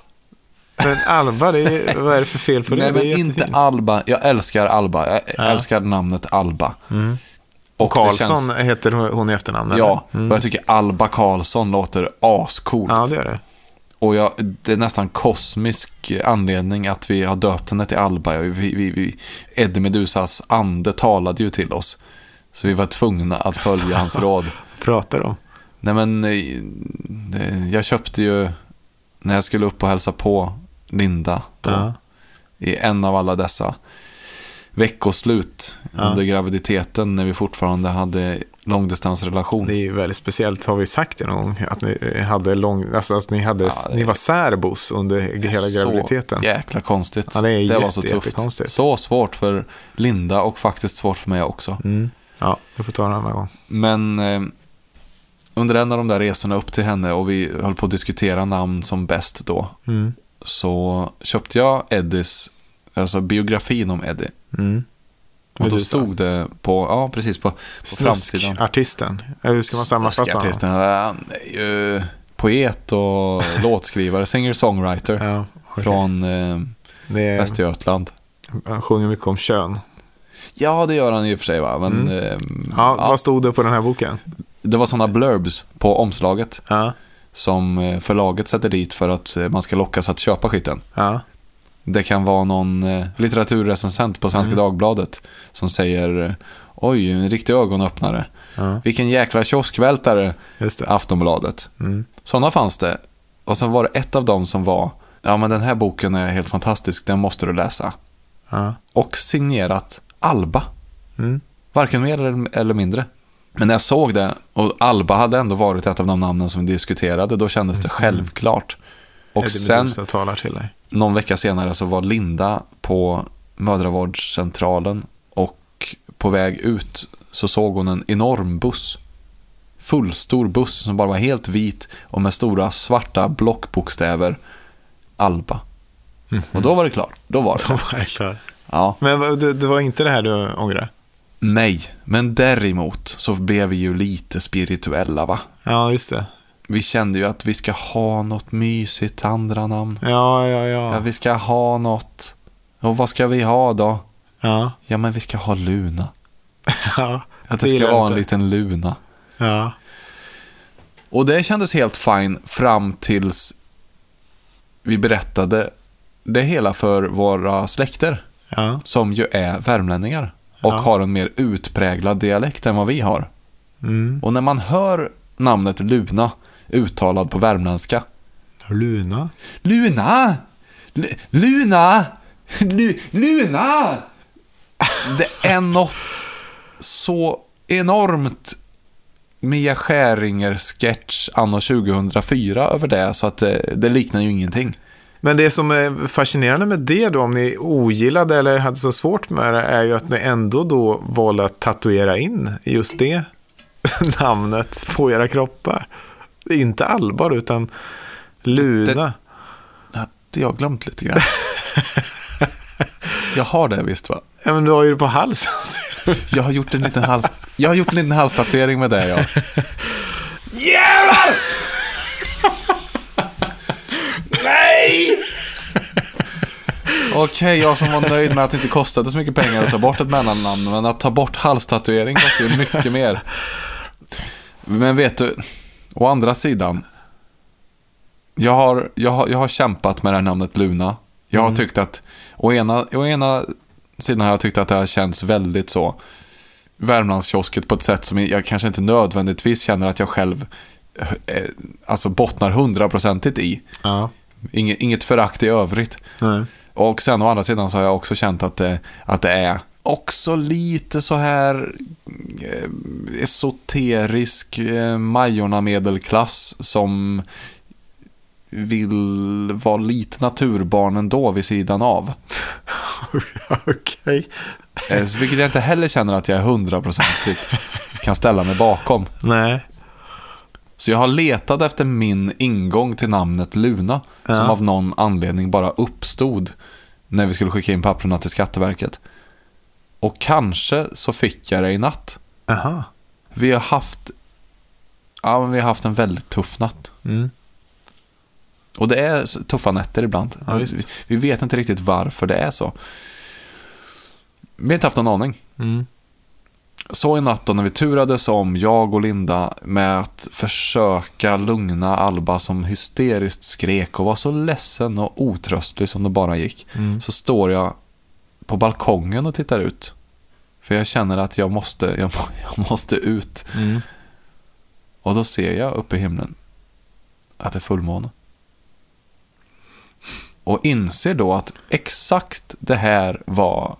Men Alba, det är, vad är det för fel på det? Nej, det men är inte. Alba. Jag älskar Alba. Jag Ja. Mm. älskar namnet Alba. Och det Karlsson känns- heter hon i efternamn? Ja, och jag tycker Alba Karlsson låter ascoolt. ja, det gör det. Och jag, det är nästan kosmisk anledning att vi har döpt henne till Alba. Vi, vi, vi, Eddie Medusas ande talade ju till oss. Så vi var tvungna att följa hans råd. Pratar om. Nej men, eh, jag köpte ju, när jag skulle upp och hälsa på Linda, då, Ja. i en av alla dessa veckoslut Ja. under graviditeten, när vi fortfarande hade långdistansrelation. Det är ju väldigt speciellt. Har vi sagt det någon gång? Att ni hade lång, alltså att ni, hade, Ja, det- ni var särbos under hela graviditeten. Så jäkla konstigt. Ja, det är var jätte- så tufft. Så svårt för Linda och faktiskt svårt för mig också. Mm. Ja, vi får ta en annan gång. Men eh, under en av de där resorna upp till henne och vi höll på att diskutera namn som bäst då. Mm. Så köpte jag Eddies, alltså biografin om Eddie. Mm. Och då stod det på, ja precis på, på framsidan. Snuskartisten. Eh, Hur ska man sammanfatta honom? Han är ju poet och låtskrivare, singer-songwriter Ja, okej. från eh, det Västergötland. han sjunger mycket om kön. Ja, det gör han i och för sig va. Men Mm. ehm, Ja, ja, vad stod det på den här boken? det var sådana blurbs på omslaget Ja, som eh, förlaget sätter dit för att eh, man ska lockas att köpa skiten. ja, Det kan vara någon eh, litteraturrecensent på Svenska Dagbladet som säger eh, Oj, en riktig ögonöppnare. ja, Vilken jäkla kioskvältare, just det. Aftonbladet. Mm. Sådana fanns det. Och sen var det ett av dem som var Ja, men den här boken är helt fantastisk, den måste du läsa. Ja, Och signerat Alba. mm. Varken mer eller- eller mindre. Men när jag såg det, och Alba hade ändå varit ett av de namnen som vi diskuterade, då kändes det självklart. Och sen, talar till dig. någon vecka senare, så var Linda på mödravårdscentralen och på väg ut så såg hon en enorm buss. Fullstor buss som bara var helt vit och med stora svarta blockbokstäver. Alba. Och då var det klart. Då var det. Då var jag klar. Ja. Men det, det var inte det här du ångrar? Nej, men däremot så blev vi ju lite spirituella va? Ja, just det. Vi kände ju att vi ska ha något mysigt andra namn. Ja, ja, Ja, ja. vi ska ha något. Och vad ska vi ha då? Ja, Ja, men vi ska ha Luna. ja. Att det ska vara en liten Luna. Ja, Och det kändes helt fine fram tills vi berättade det hela för våra släkter. ja, Som ju är värmlänningar. Och Ja. har en mer utpräglad dialekt än vad vi har. mm. Och när man hör namnet Luna uttalad på värmländska. Luna. Luna! L- Luna! Lu- Luna! Det är något så enormt Mia Skäringer-sketch anno 2004 över det, så att det, det liknar ju ingenting. Men det som är fascinerande med det då, om ni ogillade eller hade så svårt med det, är ju att ni ändå då valde att tatuera in just det namnet på era kroppar. Inte Albar, utan Luna. Det hade jag glömt lite grann. Jag har det visst va? Ja, men du har ju det på halsen. Jag har gjort en liten hals... Jag har gjort en liten halstatuering med det, ja. Jävlar! Nej! Okej, jag som var nöjd med att det inte kostade så mycket pengar att ta bort ett mellannamn, men att ta bort halstatuering kostar ju mycket mer. Men vet du, å andra sidan. Jag har, jag har, jag har kämpat med det här namnet Luna. Jag har tyckt att, å ena, å ena sidan har jag tyckt att det har känts väldigt så Värmlandskiosket på ett sätt som jag kanske inte nödvändigtvis känner att jag själv eh, alltså bottnar hundraprocentigt i. Ja, Inget, inget förakt i övrigt. nej. Och sen å andra sidan så har jag också känt att det, att det är också lite så här eh, esoterisk eh, Majorna-medelklass som vill vara lite naturbarn ändå vid sidan av. Okej. Eh, så Vilket jag inte heller känner att jag är hundraprocentigt kan ställa mig bakom. Nej. Så jag har letat efter min ingång till namnet Luna, som Ja. av någon anledning bara uppstod när vi skulle skicka in papperna till Skatteverket. Och kanske så fick jag det i natt. Aha. Vi har haft, ja, men vi har haft en väldigt tuff natt. Mm. Och det är tuffa nätter ibland. Ja, vi, vi vet inte riktigt varför det är så. Vi har inte haft någon aning. Mm. Så i natt då när vi turades om, jag och Linda, med att försöka lugna Alba som hysteriskt skrek och var så ledsen och otröstlig som det bara gick. Mm. Så står jag på balkongen och tittar ut. För jag känner att jag måste, jag, jag måste ut. Mm. Och då ser jag uppe i himlen att det är fullmåne. Och inser då att exakt det här var,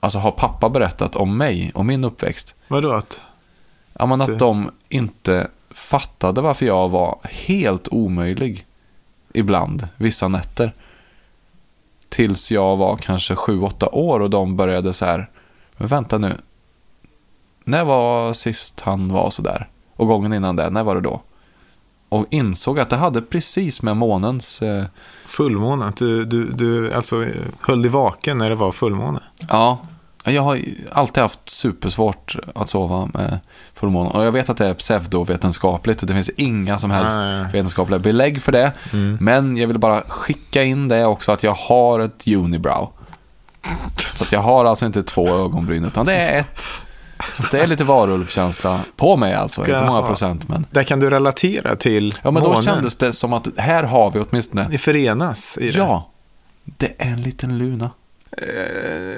alltså har pappa berättat om mig och min uppväxt. Vadå att? Ja, men Det- att de inte fattade varför jag var helt omöjlig ibland, vissa nätter. Tills jag var kanske sju åtta år och de började så här, men vänta nu. När var sist han var så där? Och gången innan det, när var det då? Och insåg att det hade precis med månens, eh, Fullmåne? Du, du, du alltså eh, höll dig vaken när det var fullmåne? ja, jag har alltid haft supersvårt att sova med fullmåne. Och jag vet att det är pseudovetenskapligt. Det finns inga som helst Nej, nej. vetenskapliga belägg för det. Mm. Men jag vill bara skicka in det också att jag har ett unibrow. Så att jag har alltså inte två ögonbryn, utan det är ett. Så det är lite varulvkänsla på mig alltså. Inte många Jaha. procent, men... Där kan du relatera till Ja, men då månen. kändes det som att här har vi åtminstone... Ni förenas i det. Ja, det är en liten luna.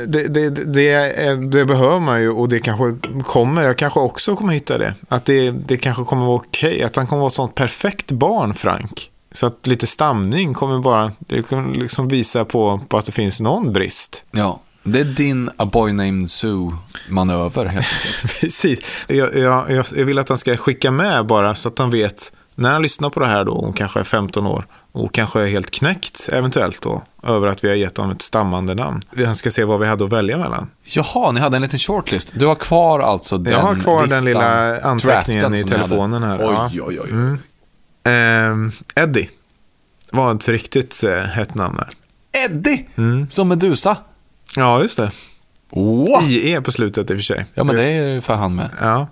Det, det, det, det behöver man ju och det kanske kommer, jag kanske också kommer hitta det. Att det, kanske kommer vara okej, att han kommer vara ett sånt perfekt barn, Frank. Så att lite stamning kommer bara, det kommer liksom visa på, på att det finns någon brist. Ja, det är din A Boy Named Sue-manöver helt enkelt. Precis. Jag, jag, jag, vill att han ska skicka med bara så att han vet, när han lyssnar på det här då, om kanske är 15 år, och kanske är helt knäckt eventuellt då, över att vi har gett honom ett stammande namn. Han ska se vad vi hade att välja mellan. Jaha, ni hade en liten shortlist. Du har kvar alltså den Jag har kvar den listan, lilla anteckningen i telefonen här. Oj, oj, oj. Mm. Ehm, Eddie var ett riktigt eh, hett namn där. Eddie, Mm. som Medusa. Ja, just det. Wow! IE på slutet i och för sig. Ja, men det är ju för han med. Ja.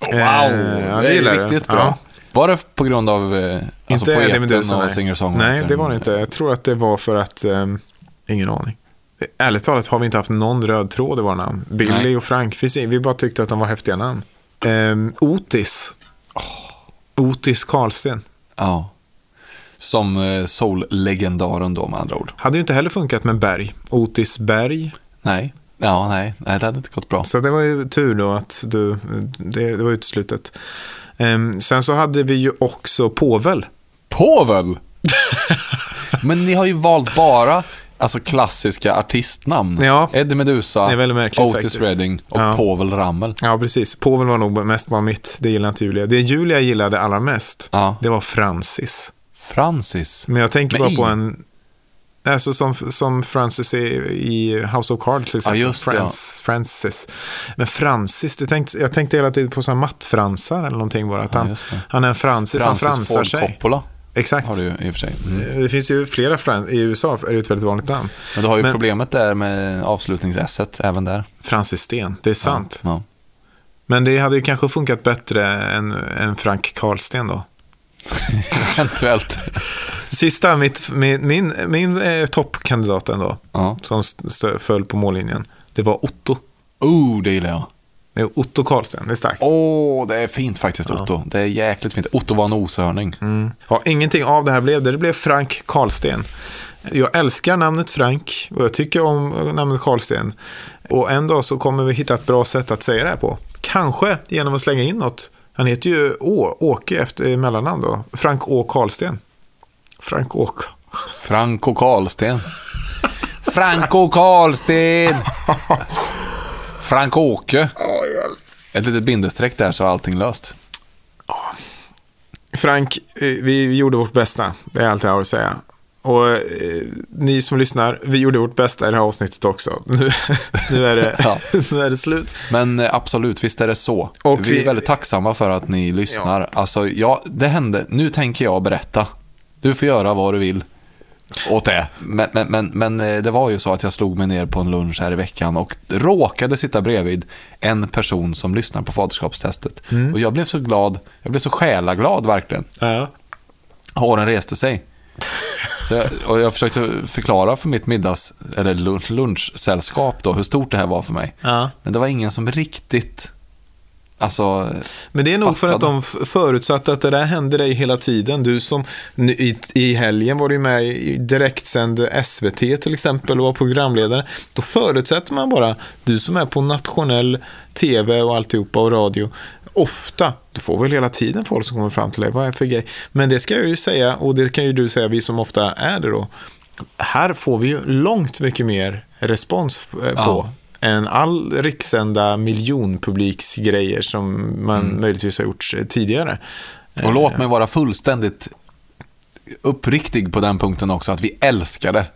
Wow, Eh, ja, det gillar är du. riktigt Ja. Var det på grund av eh, alltså inte poeten och singer-songwritern? Nej, det var det inte. Jag tror att det var för att... ehm, ingen aning. Ärligt talat har vi inte haft någon röd tråd i våra namn. Billy Nej. och Frank, vi bara tyckte att de var häftiga namn. Ehm, Otis. Otis Karlsten. Ja. Som eh, soul-legendaren då med andra ord. Hade ju inte heller funkat med Berg. Otis Berg. Nej. Ja, nej. nej, det hade inte gått bra. Så det var ju tur då att du, det, det var uteslutet. Ehm, sen så hade vi ju också Povel. Povel! Men ni har ju valt bara alltså, klassiska artistnamn. Ja. Eddie Meduza, Otis faktiskt. Redding och Ja. Povel Ramel. Ja, precis. Povel var nog mest bara mitt. Det gillade inte Julia. Det Julia gillade allra mest, Ja. det var Francis. Francis. Men jag tänker Med bara på i? en... Alltså som, som Francis i, i House of Cards till exempel. just det, ja. Frans, Francis. Men Francis, det tänkte, jag tänkte hela tiden på sådana mattfransar eller någonting bara. Att Ja, han, det. han är en Francis, han fransar Ford sig. Coppola Exakt. har du i och för sig. Mm. Det finns ju flera Frans, i USA är det ett väldigt vanligt namn. Men du har ju Men- problemet där med avslutningsesset även där. Francis Sten, det är sant. Ja. Men det hade ju kanske funkat bättre än, än Frank Karlsten då. Eventuellt. Sista, mitt, min, min, min eh, toppkandidat ändå, Ja. som st- föll på mållinjen, det var Otto. Oh, det gillar jag. Det är Otto Karlsten, det är starkt. Åh, det är fint faktiskt Otto. Det är jäkligt fint. Otto var en oshörning. Mm. Ja, ingenting av det här blev det. Det blev Frank Karlsten. Jag älskar namnet Frank och jag tycker om namnet Karlsten. Och en dag så kommer vi hitta ett bra sätt att säga det här på. Kanske genom att slänga in något. Han heter ju Å, Åke efter mellannamn då. Frank Å Karlsten. Frank Åk. Franco Karlsten. Franco Karlsten! Frank Åke. Ett litet bindestreck där så är allting löst. Frank, eh, vi gjorde vårt bästa. Det är allt jag har att säga. Och eh, ni som lyssnar, vi gjorde vårt bästa i det här avsnittet också. Nu, nu, är, det, Ja. nu är det slut. Men eh, absolut, visst är det så. Och vi, vi- är väldigt tacksamma för att ni lyssnar. Alltså, ja, det hände. Nu tänker jag berätta. Du får göra vad du vill åt det. Men, men, men, men eh, det var ju så att jag slog mig ner på en lunch här i veckan och råkade sitta bredvid en person som lyssnar på faderskapstestet. Mm. Och jag blev så glad. Jag blev så själaglad verkligen. Ja. Håren reste sig. Så jag, och jag försökte förklara för mitt middags, eller lun- lunchsällskap då, hur stort det här var för mig. Ja. Men det var ingen som riktigt, alltså, Men det är nog för att de förutsatte att det där hände dig hela tiden. Du som i, i helgen var du med i direktsänd SVT till exempel och var programledare. Då förutsätter man bara, du som är på nationell tv och alltihopa och radio. Ofta, du får väl hela tiden folk som kommer fram till dig, vad är för grej? Men det ska jag ju säga, och det kan ju du säga, vi som ofta är det då. Här får vi ju långt mycket mer respons eh, på Ja. Än all rikssända miljonpubliksgrejer som man möjligtvis har gjort eh, tidigare. och låt mig vara fullständigt uppriktig på den punkten också, att vi älskar det.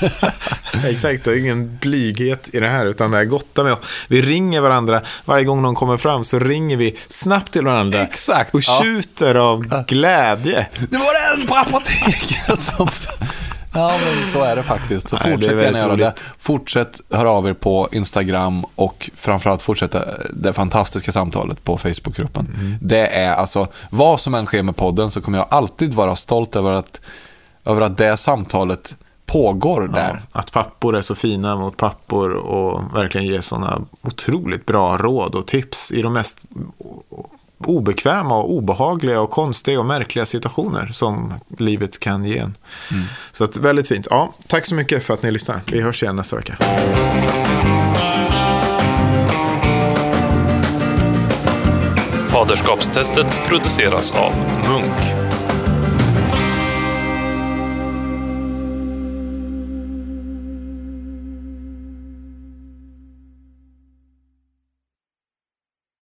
Exakt, det är ingen blyghet i det här, utan det är gotta med oss. Vi ringer varandra, varje gång någon kommer fram så ringer vi snabbt till varandra. Exakt, Och ja. tjuter av glädje. Det var en på apoteket som... Ja, men så är det faktiskt. Så Nej, fortsätt gärna göra det. Fortsätt höra av er på Instagram och framförallt fortsätta det fantastiska samtalet på Facebookgruppen. Mm. Det är alltså, vad som än sker med podden så kommer jag alltid vara stolt över att, över att det samtalet pågår där. Ja, att pappor är så fina mot pappor och verkligen ger sådana otroligt bra råd och tips i de mest obekväma och obehagliga och konstiga och märkliga situationer som livet kan ge en. Mm. Så att, väldigt fint. Ja, tack så mycket för att ni lyssnar. Vi hörs igen nästa vecka. Faderskapstestet produceras av Munk.